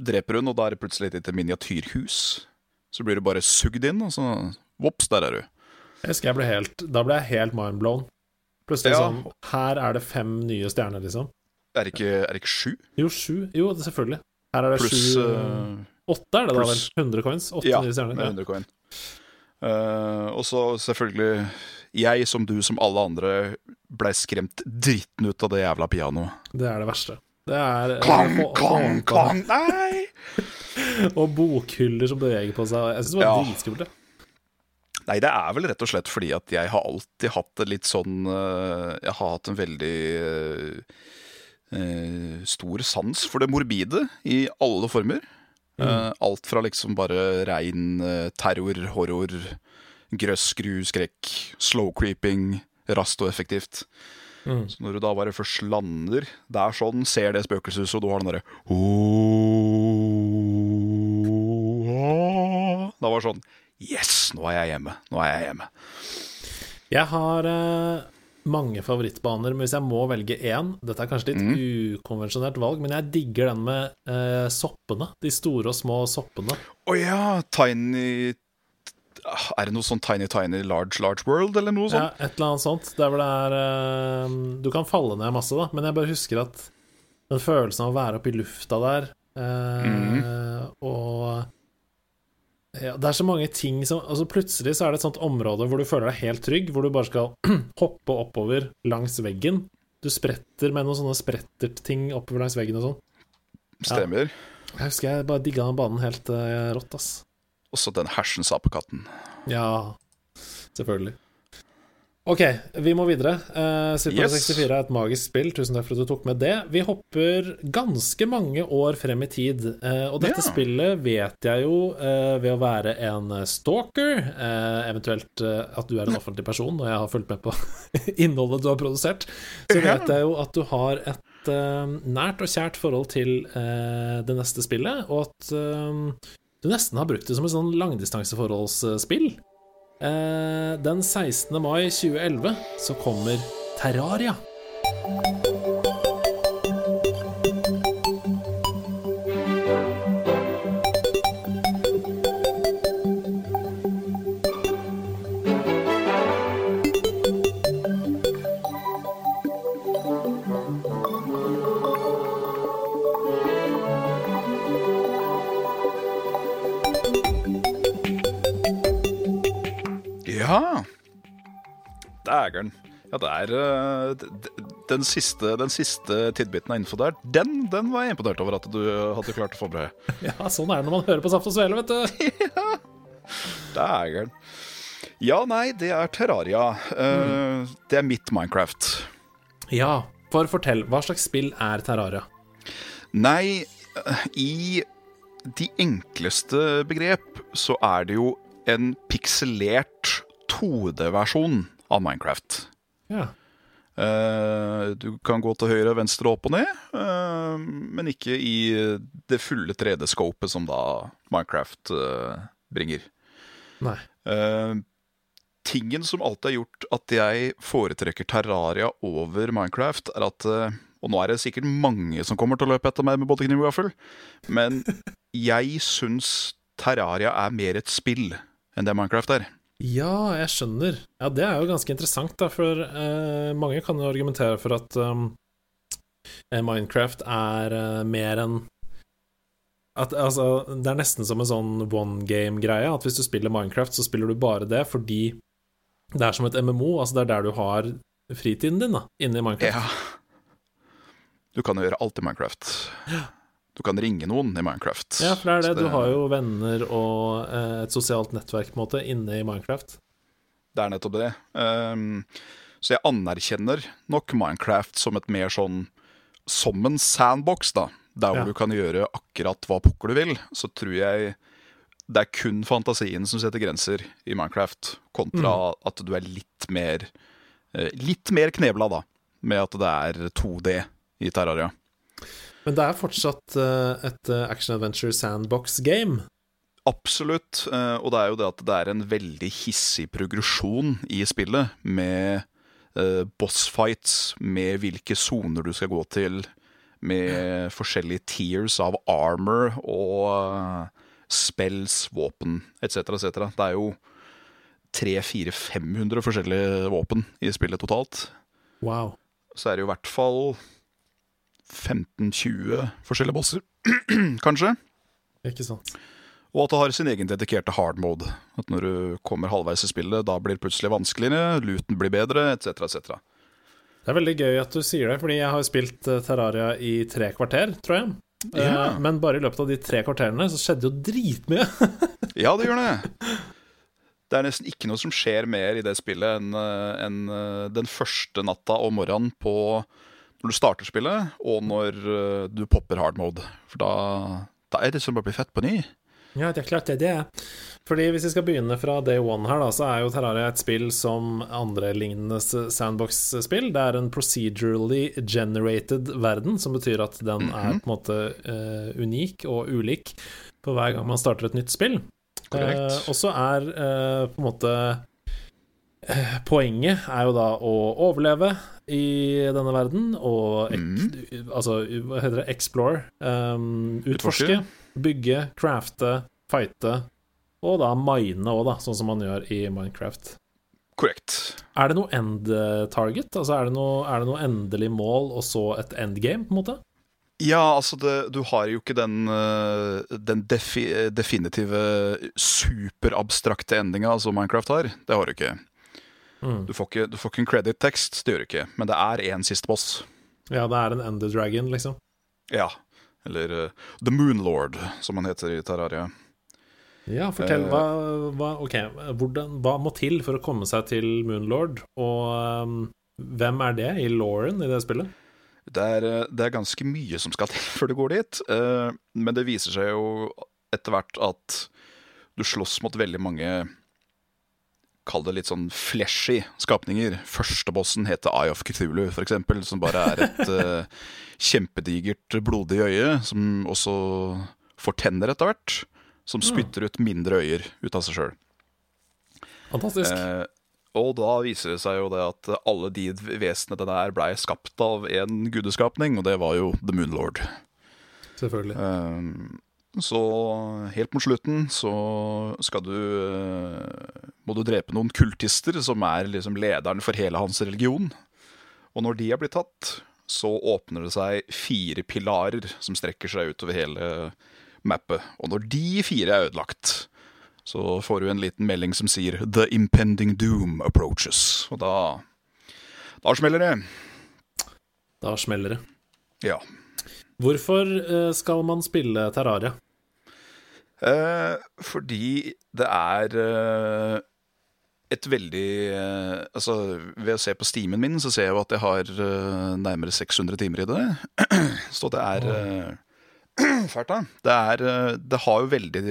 dreper hun, og da er det plutselig et lite miniatyrhus. Så blir du bare sugd inn, og så vops, der er du. Jeg husker jeg ble helt Da ble jeg helt mindblown. Plutselig Ja. sånn Her er det fem nye stjerner, liksom. Er det ikke, er det ikke sju? Jo, sju. Jo, selvfølgelig. Her er det Pluss sju eh, Åtte er det da vel? 100 coins? Åtte Ja, nye stjerner. Ja. 100 coin. Uh, og så selvfølgelig Jeg, som du, som alle andre, blei skremt dritten ut av det jævla pianoet. Det er det verste. Det er Klang, klang, klang, nei! Og bokhyller som beveger på seg. Jeg syns det var Ja. dritskummelt. det. Nei, det er vel rett og slett fordi at jeg har alltid hatt det litt sånn eh, Jeg har hatt en veldig eh, eh, stor sans for det morbide i alle former. Eh, alt fra liksom bare rein uh, terror, horror, grøss, skru, skrekk, slow creeping, raskt og effektivt. Mm. Så når du da bare først lander der sånn, ser det spøkelseshuset, og du har den derre Da var det sånn Yes, nå er jeg hjemme. Nå er jeg hjemme. Jeg har uh mange favorittbaner, men hvis jeg må velge én Dette er kanskje litt Mm. ukonvensjonelt valg, men jeg digger den med eh, soppene. De store og små soppene. Å ja, Tiny Er det noe sånn Tiny Tiny Large Large World, eller noe Ja, sånt? et eller annet sånt. Der hvor det er uh, Du kan falle ned masse, da, men jeg bare husker at den følelsen av å være oppe i lufta der, eh, Mhm. og ja, Det er så mange ting som Altså Plutselig så er det et sånt område hvor du føler deg helt trygg, hvor du bare skal hoppe oppover langs veggen. Du spretter med noen sånne spretterting oppover langs veggen og sånn. Stemmer. Jeg husker jeg bare digga den banen helt uh, rått, ass. Også den hersens apekatten. Ja, selvfølgelig. Ok, vi må videre. Uh, Super Yes. 64 er et magisk spill. Tusen takk for at du tok med det. Vi hopper ganske mange år frem i tid. Uh, og dette Ja. spillet vet jeg jo uh, ved å være en stalker, uh, eventuelt eh, at du er en offentlig person, og jeg har fulgt med på innholdet du har produsert, så vet jeg jo at du har et eh, nært og kjært forhold til eh, det neste spillet, og at eh, du nesten har brukt det som et sånn langdistanseforholdsspill. Eh, den 16. mai 2011 så kommer Terraria. Dægeren. Ja, det er eh, den siste, den siste tidbiten av info der, den, den var jeg imponert over at du hadde klart å forberede. Ja, sånn er det når man hører på Saft og Svele, vet du. Dægeren. Ja, nei, det er Terraria. Eh, Det er mitt Minecraft. Ja, for fortell, hva slags spill er Terraria? Nei, eh, i de enkleste begrep så er det jo en pikselert 2D-versjon av Minecraft. Ja. Uh, du kan gå til høyre, venstre, opp og ned, uh, men ikke i det fulle 3D-scopet som da Minecraft uh, bringer. Nei. Tingen som alltid har gjort at jeg foretrekker Terraria over Minecraft, er at Og nå er det sikkert mange som kommer til å løpe etter meg med både kniv og gaffel, men jeg syns Terraria er mer et spill enn det Minecraft er. Ja, jeg skjønner. Ja, det er jo ganske interessant, da, for eh, mange kan jo argumentere for at um, eh, Minecraft er uh, mer enn at, altså, Det er nesten som en sånn one game-greie. At hvis du spiller Minecraft, så spiller du bare det fordi det er som et MMO. Altså, det er der du har fritiden din, da, inne i Minecraft. Ja. Du kan jo gjøre alt i Minecraft. Du kan ringe noen i Minecraft. Ja, for det er det. det Du har jo venner og eh, et sosialt nettverk på en måte inne i Minecraft. Det er nettopp det. Um, så jeg anerkjenner nok Minecraft som et mer sånn Som en sandbox, da. Der hvor Ja. du kan gjøre akkurat hva pokker du vil. Så tror jeg det er kun fantasien som setter grenser i Minecraft, kontra at du er litt mer eh, Litt mer knebla, da, med at det er 2D i Terraria. Men det er fortsatt eh, et eh, action adventure sandbox game. Absolutt. eh, Og det er jo det at det er en veldig hissig progresjon i spillet, med bossfights, boss med hvilke soner du skal gå til, med forskjellige tiers av armor og spells, våpen etc., etc. Det er jo 300-400-500 forskjellige våpen i spillet totalt. Wow. Så er det jo i hvert fall 15-20 forskjellige bosser, kanskje. Ikke sant. Og at det har sin egen dedikerte hard mode. At når du kommer halvveis i spillet, da blir det plutselig vanskeligere, luten blir bedre, etc., etc. Det er veldig gøy at du sier det, fordi jeg har spilt eh, Terraria i tre kvarter, tror jeg. Eh, Ja. Men bare i løpet av de tre kvarterene så skjedde jo dritmye. Ja, det gjør det. Det er nesten ikke noe som skjer mer i det spillet enn eh, enn, den første natta og morgenen på når du starter spillet, og når eh, du popper hard mode. For da, da er det som å bli fett på ny. Ja, det er klart det er det. Fordi hvis vi skal begynne fra day one her, da, så er jo Terraria et spill som andre lignende sandbox-spill. Det er en procedurally generated verden, som betyr at den er på en måte uh, unik og ulik på hver gang man starter et nytt spill. Korrekt. Eh, og så er uh, på en måte Poenget er jo da å overleve i denne verden og ek, altså, hva heter det, explore. Um, utforske, bygge, crafte, fighte, og da mine òg, da, sånn som man gjør i Minecraft. Korrekt. Er det noe end target? Altså er det noe, er det noe endelig mål, og så et endgame, på en måte? Ja, altså det, du har jo ikke den, eh, den defi, definitive superabstrakte endinga som Minecraft har. Det har du ikke. Mm. Du får ikke, du får ikke en credit-tekst, det gjør du ikke. Men det er én siste boss. Ja, det er en ender dragon, liksom. Ja. Eller uh, The Moonlord, som han heter i Terraria. Ja, fortell. Eh. Hva, hva, ok, hvordan, hva må til for å komme seg til Moonlord, og um, hvem er det i Lauren i det spillet? Det er, eh, det er ganske mye som skal til før du går dit. Uh, Men det viser seg jo etter hvert at du slåss mot veldig mange Kall det litt sånn fleshy skapninger. Første bossen heter Eye of Cthulhu, eksempel, som bare er et uh, kjempedigert, blodig øye, som også får tenner etter hvert. Som spytter ut mindre øyer ut av seg sjøl. Fantastisk. Eh, og da viser det seg jo det at alle de vesenene er blei skapt av en gudeskapning, og det var jo The Moonlord. Selvfølgelig. Eh, så helt mot slutten så skal du eh, Må du drepe noen kultister, som er liksom lederen for hele hans religion. Og når de er blitt tatt, så åpner det seg fire pilarer som strekker seg utover hele mappet. Og når de fire er ødelagt, så får du en liten melding som sier 'The impending doom approaches'. Og da Da smeller det. Da smeller det. Ja. Hvorfor eh, skal man spille Terraria? Eh, fordi det er eh, et veldig eh, Altså, ved å se på stimen min, så ser jeg jo at jeg har eh, nærmere 600 timer i det. Så det er eh, Fælt, da. Det, er, det har jo veldig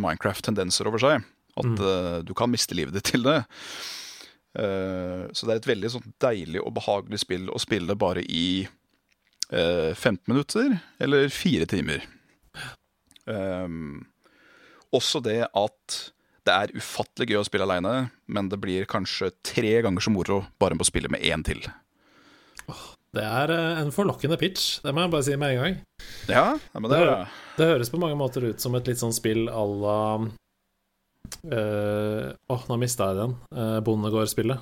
Minecraft-tendenser over seg. At eh, du kan miste livet ditt til det. Så det er et veldig sånn deilig og behagelig spill å spille bare i eh, 15 minutter eller fire timer. Um, også det at det er ufattelig gøy å spille aleine, men det blir kanskje tre ganger så moro bare med å spille med én til. Det er eh, en forlokkende pitch, det må jeg bare si med en gang. Ja, men det, det, det høres på mange måter ut som et litt sånn spill à la Åh, uh, oh, nå mista jeg den. Uh, Bondegård-spillet.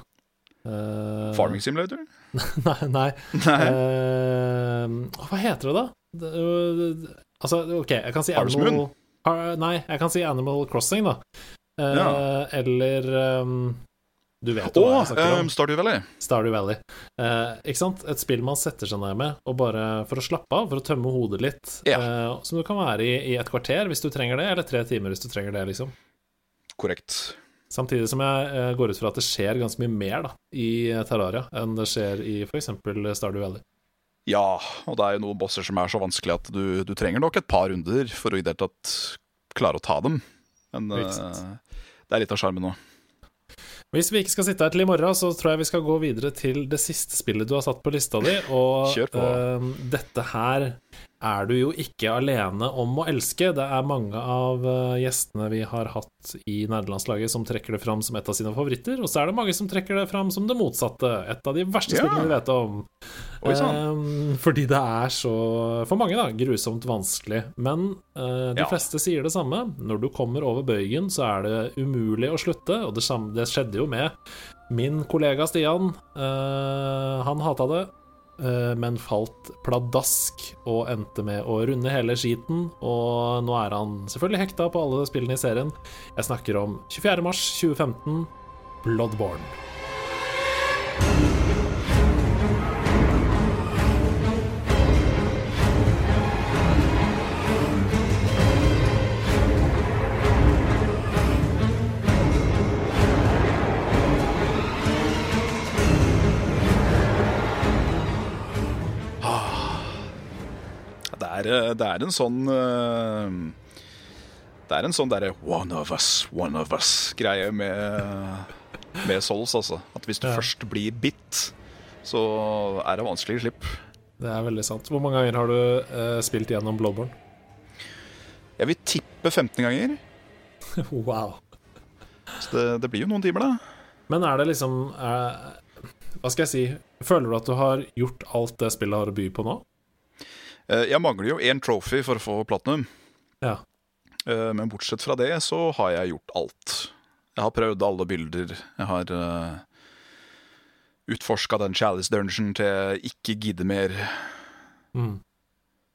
Uh, Farming Simulator? nei. nei. nei. Uh, hva heter det, da? Det, altså, OK, jeg kan si Harvest Animal Nei, jeg kan si Animal Crossing, da. Ja. Eller um, Du vet jo hva jeg snakker om. Um, Stardew Valley. Stardew Valley. ikke sant? Et spill man setter seg ned med og bare for å slappe av, for å tømme hodet litt. Ja. som du kan være i, i et kvarter hvis du trenger det, eller tre timer hvis du trenger det, liksom. Korrekt. Samtidig som jeg eh, går ut fra at det skjer ganske mye mer da, i Terraria enn det skjer i f.eks. Stardew Valley. Ja, og det er jo noen bosser som er så vanskelig at du, du trenger nok et par runder for å i det hele tatt klare å ta dem. Men uh, det er litt av sjarmen nå. Hvis vi ikke skal sitte her til i morgen, så tror jeg vi skal gå videre til det siste spillet du har satt på lista di. Og uh, dette her er du jo ikke alene om å elske. Det er mange av uh, gjestene vi har hatt i nederlandslaget som trekker det fram som et av sine favoritter, og så er det mange som trekker det fram som det motsatte. Et av de verste ja. spillene vi vet om. Oi, um, fordi det er så, for mange, da, grusomt vanskelig. Men uh, de ja. fleste sier det samme. Når du kommer over bøygen, så er det umulig å slutte, og det, det skjedde jo med min kollega Stian. Uh, han hata det. Eh, men falt pladask og endte med å runde hele skiten. Og nå er han selvfølgelig hekta på alle spillene i serien. Jeg snakker om 24.3.2015, Bloodborne. Er, det er en sånn eh, Det er en sånn derre one of us, one of us-greie med, med Souls, altså. At hvis du ja. først blir bitt, så er det vanskelig å slippe. Det er veldig sant. Hvor mange ganger har du eh, spilt gjennom Blowborn? Jeg vil tippe 15 ganger. wow. Så det, det, blir jo noen timer, da. Men er det liksom er, Hva skal jeg si? Føler du at du har gjort alt det spillet har å by på nå? Eh, jeg mangler jo én trophy for å få platinum. Ja. Eh, men bortsett fra det så har jeg gjort alt. Jeg har prøvd alle bilder. Jeg har eh, utforska den Chalice Dungeon til jeg ikke gidder mer. Mm.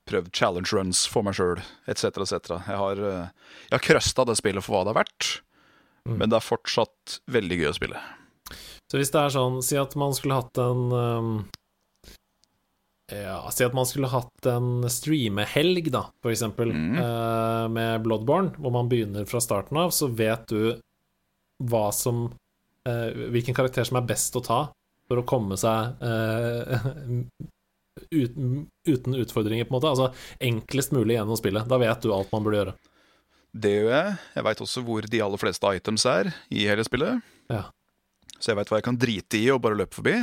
Prøvd challenge runs for meg sjøl, etc., etc. Jeg har, jeg har krøsta det spillet for hva det er verdt, mm. men det er fortsatt veldig gøy å spille. Så hvis det er sånn, si at man skulle hatt en um, ja, Si at man skulle hatt en streamehelg, da, for eksempel, mm. uh, med Bloodborne, hvor man begynner fra starten av, så vet du hva som uh, Hvilken karakter som er best å ta for å komme seg uh, uten, uten, utfordringer, på en måte. Altså enklest mulig gjennom spillet. Da vet du alt man burde gjøre. Det gjør jeg. Jeg veit også hvor de aller fleste items er i hele spillet. Ja. Så jeg veit hva jeg kan drite i og bare løpe forbi.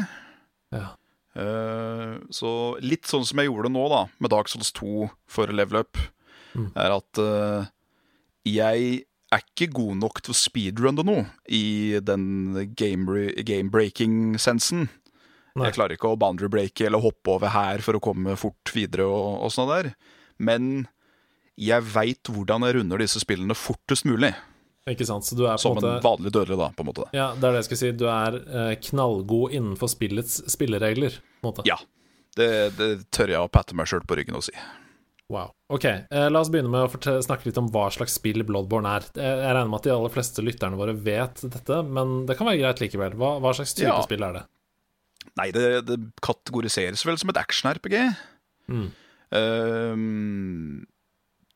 Ja. Eh, så litt sånn som jeg gjorde nå, da, med Dark Souls 2 for level up, mm. er at uh, jeg er ikke god nok til å speedrunne noe i den game-breaking-sensen. Game jeg klarer ikke å boundary-breake eller hoppe over her for å komme fort videre og, og sånn der. Men jeg veit hvordan jeg runder disse spillene fortest mulig. Ikke sant, så du er på Som måte, en vanlig dødelig, da, på en måte. Ja, det er det jeg skulle si. Du er eh, knallgod innenfor spillets spilleregler, på en måte. Ja. Det, det tør jeg å patte meg sjøl på ryggen og si. Wow. Ok, eh, la oss begynne med å snakke litt om hva slags spill Bloodborne er. Jeg regner med at de aller fleste lytterne våre vet dette, men det kan være greit likevel. Hva, hva slags type ja. spill er det? Nei, det, det, kategoriseres vel som et action-RPG. Mm. Um,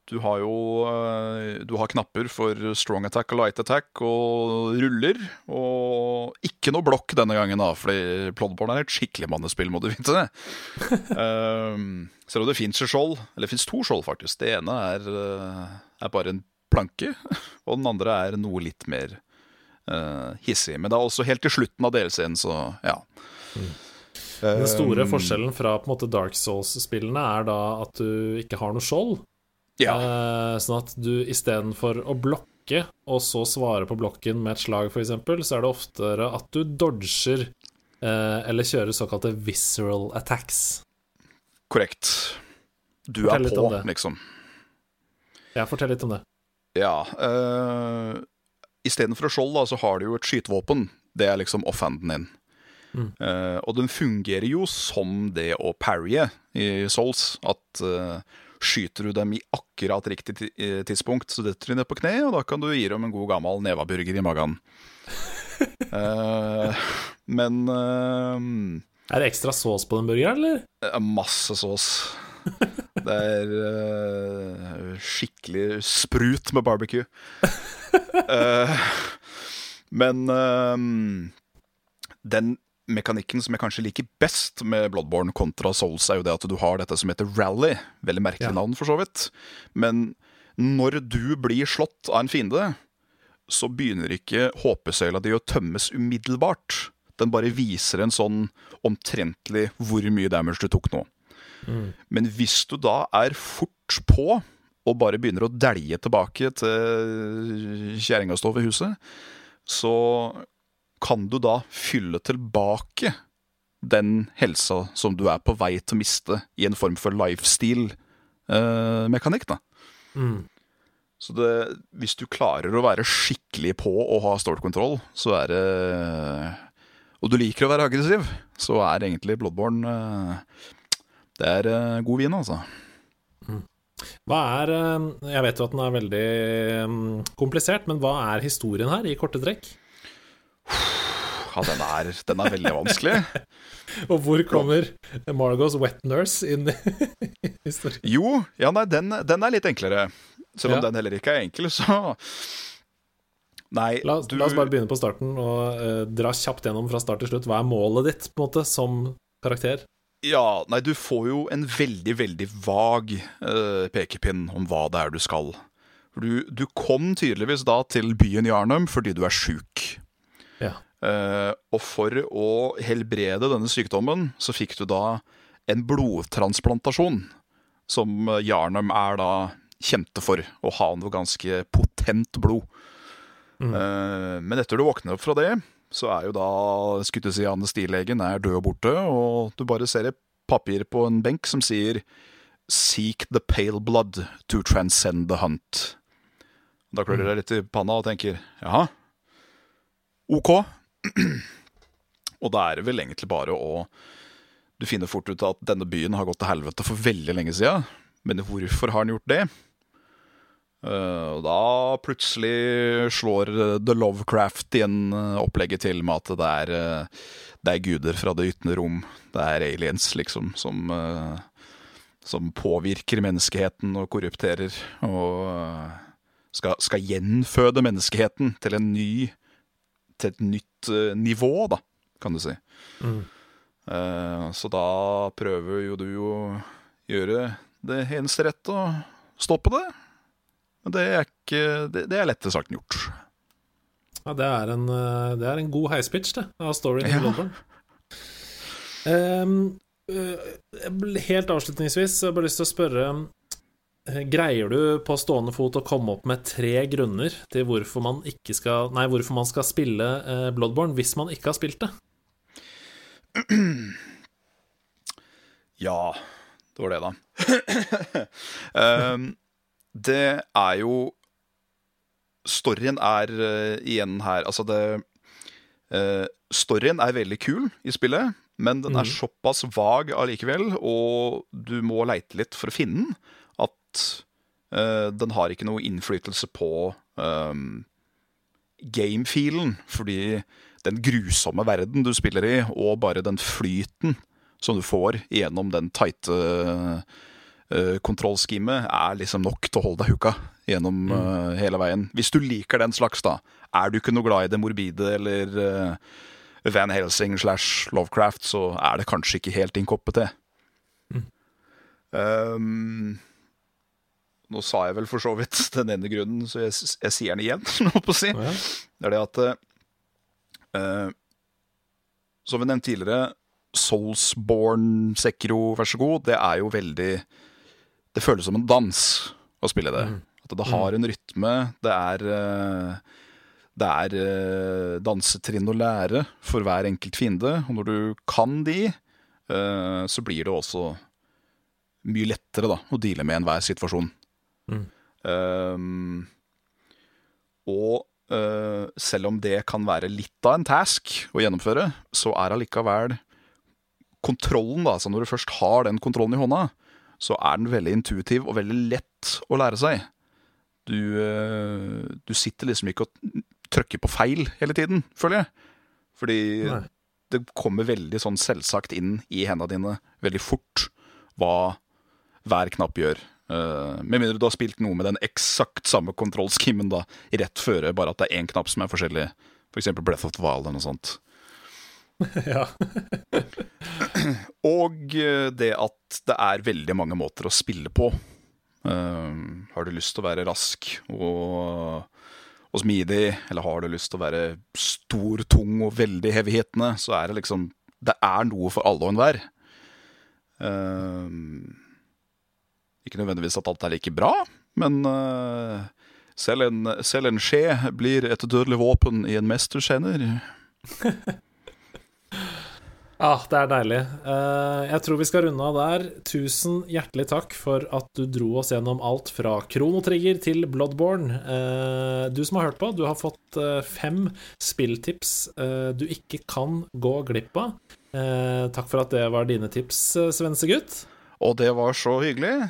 du har jo eh, du har knapper for strong attack og light attack og ruller. Og ikke noe blokk denne gangen, da, fordi Plodborn er et skikkelig mannespill, må du vite. um, selv om det fins skjold, eller det fins to skjold, faktisk. Det ene er, eh, er, bare en planke, og den andre er noe litt mer uh, hissig. Men det er også helt til slutten av DLC-en, så ja. Mm. Den store forskjellen fra på en måte Dark Souls-spillene er da at du ikke har noe skjold. Ja. Uh, sånn at du istedenfor å blokke og så svare på blokken med et slag, f.eks., så er det oftere at du dodger uh, eller kjører såkalte visceral attacks. Korrekt. Du fortell er på, liksom. Ja, fortell litt om det. Ja. Uh, Istedenfor skjold, da, så har du jo et skytevåpen. Det er liksom offhanden din. Mm. Uh, og den fungerer jo som det å parrye i Souls. At uh, skyter du dem i akkurat riktig tidspunkt, så detter de ned på kne, og da kan du gi dem en god gammel nevaburger i magen. uh, men Er det ekstra sås på den burgeren, eller? Masse sås. Det er uh, skikkelig sprut med barbecue. uh, men uh, den mekanikken som jeg kanskje liker best med Bloodborne kontra Souls, er jo det at du har dette som heter rally. Veldig merkelig ja. navn, for så vidt. Men når du blir slått av en fiende, så begynner ikke håpesøyla di å tømmes umiddelbart. Den bare viser en sånn omtrentlig hvor mye damage du tok nå. Men hvis du da er fort på og bare begynner å dælje tilbake til kjerringa står ved huset, så kan du da fylle tilbake den helsa som du er på vei til å miste, i en form for lifestyle-mekanikk. da mm. Så det, hvis du klarer å være skikkelig på og ha stålkontroll, så er det Og du liker å være aggressiv, så er egentlig Bloodborne eh, det er uh, god vin, altså. Mm. Hva er Jeg vet jo at den er veldig um, komplisert, men hva er historien her, i korte trekk? Ja, den er, den er veldig vanskelig. Og hvor kommer Margos wet nurse inn i historien? Jo, ja, nei, den, den, er litt enklere. Selv om ja. den heller ikke er enkel, så Nei, la, du... la oss bare begynne på starten og uh, dra kjapt gjennom fra start til slutt. Hva er målet ditt på en måte som karakter? Ja, nei, du får jo en veldig, veldig vag uh, pekepinn om hva det er du skal. Du, du, kom tydeligvis da til byen Jarnum fordi du er sjuk. Ja. Uh, og for å helbrede denne sykdommen, så fikk du da en blodtransplantasjon. Som Jarnum er da kjente for, å ha noe ganske potent blod. Mm. Uh, men etter du våkner opp fra det, så er jo da skulle stilegen er død og borte, og du bare ser et papir på en benk som sier 'Seek the pale blood to transcend the hunt'. Da klør det litt i panna og tenker 'jaha, ok'. og da er det vel egentlig bare å Du finner fort ut at denne byen har gått til helvete for veldig lenge siden. Men hvorfor har den gjort det? Uh, og da plutselig slår uh, The Lovecraft igjen uh, opplegget til med at det er, det er guder fra det ytende rom. Det er aliens, liksom, som, som påvirker menneskeheten og korrupterer. Og skal, skal, gjenføde menneskeheten til, en ny, til et nytt nivå, da, kan du si. Mm. så da prøver jo du å gjøre det eneste rette og stoppe det. Men det er, ikke, det, det er lettere sagt enn gjort. Ja, det er en, eh, det er en god heispitch, det, av storyen ja. Bloodborne. Um, helt avslutningsvis, jeg har bare lyst til å spørre eh, Greier du på stående fot å komme opp med tre grunner til hvorfor man, ikke skal, nei, hvorfor man skal spille Bloodborne hvis man ikke har spilt det? Ja, det var det, da. um, det er jo Storyen er uh, igjen her Altså, det uh, Storyen er veldig kul i spillet, men den er mm. såpass vag allikevel, og du må leite litt for å finne den, at uh, den har ikke noe innflytelse på um, gamefilen, fordi den grusomme verden du spiller i, og bare den flyten som du får gjennom den tighte uh, kontrollskimet, er liksom nok til å holde deg hooka gjennom uh, hele veien. Hvis du liker den slags, da. Er du ikke noe glad i det morbide eller uh, Van Helsing slash Lovecraft, så er det kanskje ikke helt din koppe te. Mm. Um, nå sa jeg vel for så vidt den ene grunnen, så jeg, jeg sier den igjen. på å si. Ja. Det er det at Uh, som vi nevnte tidligere, Soulsborne Sekro, vær så god, det er jo veldig Det føles som en dans å spille det. Mm. At det har en rytme. Det er uh, det er uh, dansetrinn å lære for hver enkelt fiende. Og når du kan de, uh, så blir det også mye lettere da, å deale med enhver situasjon. Mm. Um, og uh, selv om det kan være litt av en task å gjennomføre, så er allikevel kontrollen, da, så når du først har den kontrollen i hånda, så er den veldig intuitiv og veldig lett å lære seg. Du, uh, du sitter liksom ikke og trykker på feil hele tiden, føler jeg. Fordi Nei. det kommer veldig sånn selvsagt inn i hendene dine veldig fort hva hver knapp gjør. Uh, med mindre du har spilt noe med den eksakt samme kontrollskimmen da, rett føre, bare at det er én knapp som er forskjellig. F.eks. For Breath of the Wild eller noe sånt. ja. og eh, det at det er veldig mange måter å spille på. Uh, har du lyst til å være rask og, og smidig, eller har du lyst til å være stor, tung og veldig heavy-hittende, så er det liksom Det er noe for alle og enhver. Uh, ikke nødvendigvis at alt er like bra, men uh, selv, en, selv, en, skje blir et dødelig våpen i en mesterskjener. ah, det er deilig. Uh, jeg tror vi skal runde av der. Tusen hjertelig takk for at du dro oss gjennom alt fra Kronotrigger til Bloodborne. Uh, du som har hørt på, du har fått fem spilltips du ikke kan gå glipp av. takk for at det var dine tips, svensegutt. Og det var så hyggelig.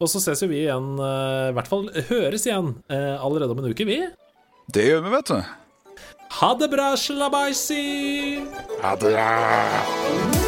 Og så ses jo vi igjen, uh, i hvert fall høres igjen, uh, allerede om en uke, vi. Det gjør vi, vet du. Ha det bra, slabaisi! Ha det bra.